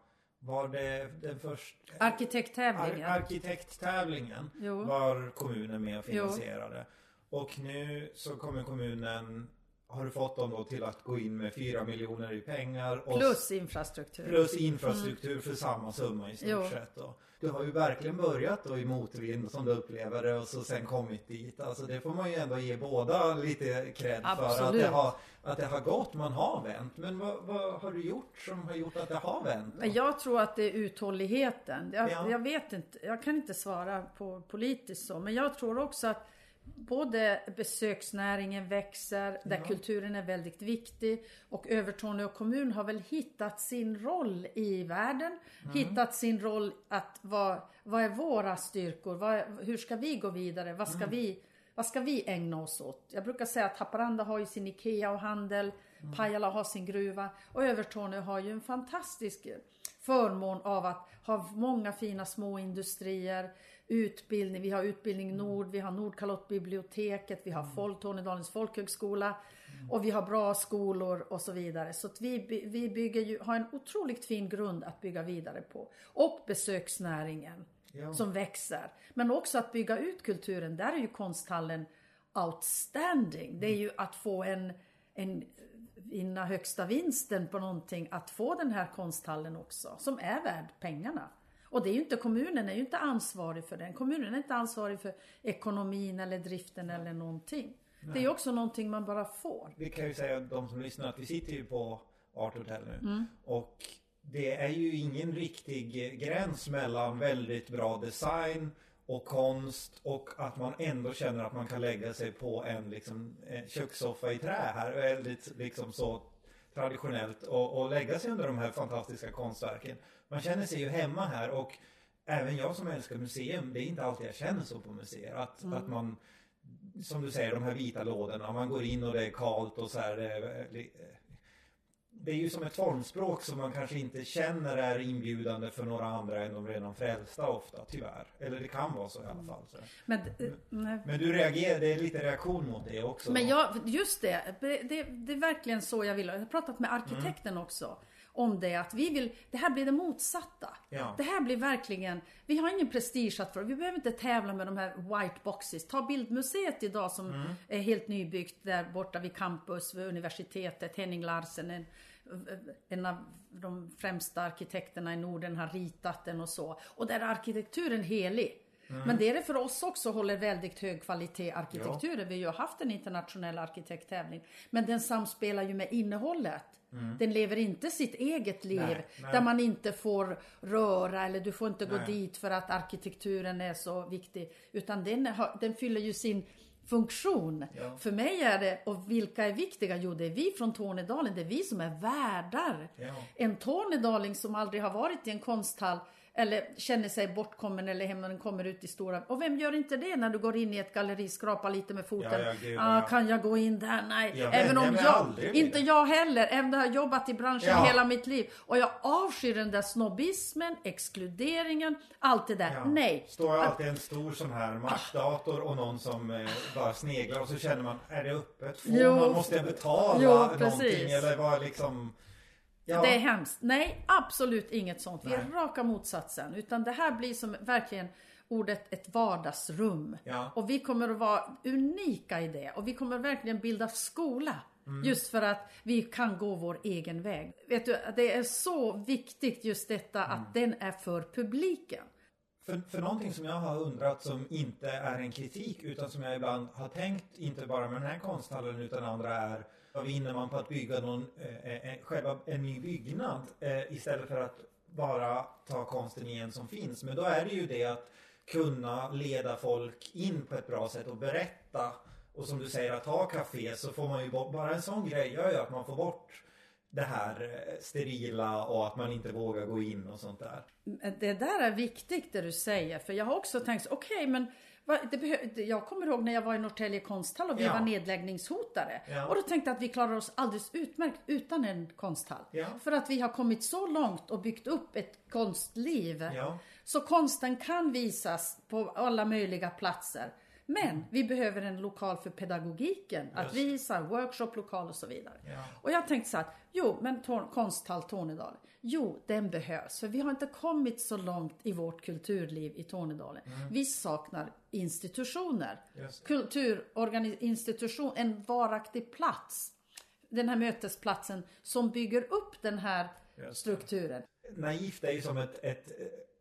[SPEAKER 1] var det den första
[SPEAKER 2] Arkitekttävlingen.
[SPEAKER 1] Ar- arkitekttävlingen
[SPEAKER 2] Jo.
[SPEAKER 1] var kommunen med och
[SPEAKER 2] Jo.
[SPEAKER 1] finansierade. Och nu så kommer kommunen har du fått dem då till att gå in med 4 miljoner i pengar och
[SPEAKER 2] Plus infrastruktur.
[SPEAKER 1] plus infrastruktur för samma summa i stort sett då. Du har ju verkligen börjat då i motvind som du upplever det och så sen kommit dit. Alltså det får man ju ändå ge båda lite cred för att det, har, att det har gått, man har vänt. Men vad, vad har du gjort som har gjort att det har vänt? då?
[SPEAKER 2] Men jag tror att det är uthålligheten. Jag,
[SPEAKER 1] Ja.
[SPEAKER 2] jag vet inte, jag kan inte svara på politiskt så. Men jag tror också att både besöksnäringen växer, där
[SPEAKER 1] Ja.
[SPEAKER 2] kulturen är väldigt viktig. Och Övertorneå kommun har väl hittat sin roll i världen.
[SPEAKER 1] Mm.
[SPEAKER 2] Hittat sin roll att vad, vad är våra styrkor? Vad, hur ska vi gå vidare? Vad
[SPEAKER 1] Mm.
[SPEAKER 2] ska vi vad ska vi ägna oss åt? Jag brukar säga att Haparanda har ju sin IKEA och handel,
[SPEAKER 1] Mm.
[SPEAKER 2] Pajala har sin gruva och Övertorneå har ju en fantastisk förmån av att ha många fina små industrier, utbildning, vi har Utbildning Nord, vi har Nordkalottbiblioteket, vi har Folk, Tornedalens folkhögskola och vi har bra skolor och så vidare. Så vi, vi bygger ju, har en otroligt fin grund att bygga vidare på. Och besöksnäringen
[SPEAKER 1] Ja.
[SPEAKER 2] som växer. Men också att bygga ut kulturen. Där är ju konsthallen outstanding. Det är ju att få en, en vinna högsta vinsten på någonting. Att få den här konsthallen också. Som är värd pengarna. Och det är ju inte kommunen är ju inte ansvarig för den. Kommunen är inte ansvarig för ekonomin eller driften eller någonting. Det är ju också någonting man bara får.
[SPEAKER 1] Vi kan ju säga de som lyssnar att vi sitter ju på Art Hotel nu.
[SPEAKER 2] Mm.
[SPEAKER 1] Och det är ju ingen riktig gräns mellan väldigt bra design och konst och att man ändå känner att man kan lägga sig på en liksom, kökssoffa i trä här. Väldigt liksom så traditionellt och, och lägga sig under de här fantastiska konstverken. Man känner sig ju hemma här och även jag som älskar museum, det är inte alltid jag känner så på museer. Att, att man som du säger, de här vita lådorna. Man går in och det är kalt och så här. Det, är ju som ett formspråk som man kanske inte känner är inbjudande för några andra än de redan frälsta ofta, tyvärr. Eller det kan vara så i alla fall. Så.
[SPEAKER 2] Men, eh, nej.
[SPEAKER 1] Men du reagerar, det är lite reaktion mot det också.
[SPEAKER 2] Men jag, just det, det, det, är verkligen så jag vill. Jag har pratat med arkitekten också om det. Att vi vill, det här blir det motsatta.
[SPEAKER 1] Ja.
[SPEAKER 2] Det här blir verkligen, vi har ingen prestige att få. Vi behöver inte tävla med de här white boxes. Ta Bildmuseet idag som är helt nybyggt där borta vid campus, vid universitetet. Henning Larsen, en, en av de främsta arkitekterna i Norden har ritat den och så. Och där är arkitekturen helig. Men det är det för oss också, håller väldigt hög kvalitet arkitekturen. Vi har ju haft en internationell arkitekttävling. Men den samspelar ju med innehållet. Den lever inte sitt eget liv.
[SPEAKER 1] Nej, nej.
[SPEAKER 2] Där man inte får röra eller du får inte gå
[SPEAKER 1] Nej.
[SPEAKER 2] dit för att arkitekturen är så viktig. Utan den, den fyller ju sin funktion.
[SPEAKER 1] Ja.
[SPEAKER 2] För mig är det, och vilka är viktiga? Jo, det är vi från Tornedalen. Det är vi som är värdar.
[SPEAKER 1] Ja.
[SPEAKER 2] En tornedaling som aldrig har varit i en konsthall eller känner sig bortkommen eller hem när den kommer ut i stora. Och vem gör inte det när du går in i ett galleri, skrapar lite med foten.
[SPEAKER 1] Ja, ja, gud,
[SPEAKER 2] ah,
[SPEAKER 1] ja.
[SPEAKER 2] Kan jag gå in där? Nej.
[SPEAKER 1] Jag
[SPEAKER 2] Även om jag, inte jag heller, även om jag har jobbat i branschen hela mitt liv. Och jag avskyr den där snobbismen, exkluderingen, allt det där. Nej.
[SPEAKER 1] Står alltid en stor sån här Mac-dator och någon som eh, bara sneglar och så känner man, är det öppet? Får
[SPEAKER 2] Jo.
[SPEAKER 1] man, måste jag betala
[SPEAKER 2] Jo,
[SPEAKER 1] någonting? Eller vad liksom... Ja.
[SPEAKER 2] Det är hemskt. Nej, absolut inget sånt. Vi är raka motsatsen. Utan det här blir som verkligen ordet ett vardagsrum.
[SPEAKER 1] Ja.
[SPEAKER 2] Och vi kommer att vara unika i det. Och vi kommer verkligen bilda skola.
[SPEAKER 1] Mm.
[SPEAKER 2] Just för att vi kan gå vår egen väg. Vet du, det är så viktigt just detta
[SPEAKER 1] Mm.
[SPEAKER 2] att den är för publiken.
[SPEAKER 1] För, för någonting som jag har undrat som inte är en kritik utan som jag ibland har tänkt, inte bara med den här konsthallen utan andra är vad vinner man på att bygga någon, eh, en, själva en ny byggnad eh, istället för att bara ta konsten igen som finns. Men då är det ju det att kunna leda folk in på ett bra sätt och berätta. Och som du säger att ha café så får man ju bort, bara en sån grej gör ju att man får bort det här eh, sterila och att man inte vågar gå in och sånt där.
[SPEAKER 2] Det där är viktigt det du säger för jag har också tänkt okej okay, men jag kommer ihåg när jag var i Norrtälje konsthall och vi ja. var nedläggningshotade. Ja. Och då tänkte jag att vi klarar oss alldeles utmärkt utan en konsthall. Ja. För att vi har kommit så långt och byggt upp ett konstliv. Så konsten kan visas på alla möjliga platser. Men vi behöver en lokal för pedagogiken. Just. Att visa, workshoplokal och så vidare. Ja. Och jag tänkte så att, jo men konsthall Tornedalen. Jo, den behövs. För vi har inte kommit så långt i vårt kulturliv i Tornedalen. Mm. Vi saknar institutioner. Kulturinstitution, en varaktig plats. Den här mötesplatsen som bygger upp den här strukturen.
[SPEAKER 1] Naivt är ju som ett, ett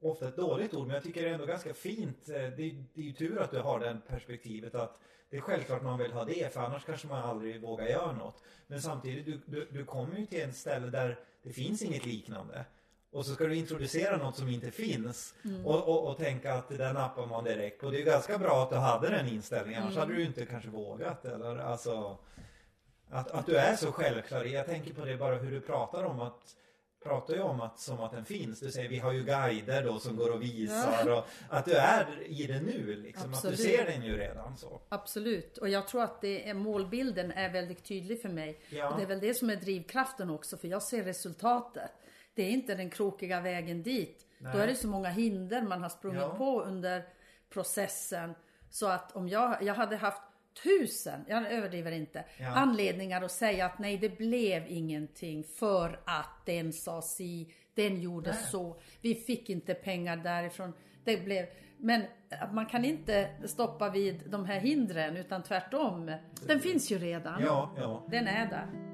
[SPEAKER 1] ofta ett dåligt ord men jag tycker det är ändå ganska fint. Eh, det är, det är ju tur att du har det perspektivet att det är självklart man vill ha det för annars kanske man aldrig vågar göra något. Men samtidigt, du, du, du kommer ju till en ställe där det finns inget liknande. Och så ska du introducera något som inte finns mm. och, och, och, tänka att det där nappar man direkt. Och det är ganska bra att du hade den inställningen, annars mm. hade du inte kanske vågat. Eller alltså, att, att du är så självklar. Jag tänker på det bara hur du pratar om att pratar ju om att som att den finns. Du säger vi har ju guider då som går och visar ja. och att du är i det nu liksom. Absolut. Att du ser den ju redan så.
[SPEAKER 2] Absolut och jag tror att det är, målbilden är väldigt tydlig för mig. Ja. Och det är väl det som är drivkraften också för jag ser resultatet. Det är inte den krokiga vägen dit. Nej. Då är det så många hinder man har sprungit ja. på under processen. Så att om jag, jag hade haft tusen, jag överdriver inte, ja. anledningar att säga att nej det blev ingenting för att den sa si, den gjorde nej. så, vi fick inte pengar därifrån. Det blev, men man kan inte stoppa vid de här hindren utan tvärtom. Den finns ju redan.
[SPEAKER 1] Ja, ja.
[SPEAKER 2] Den är där.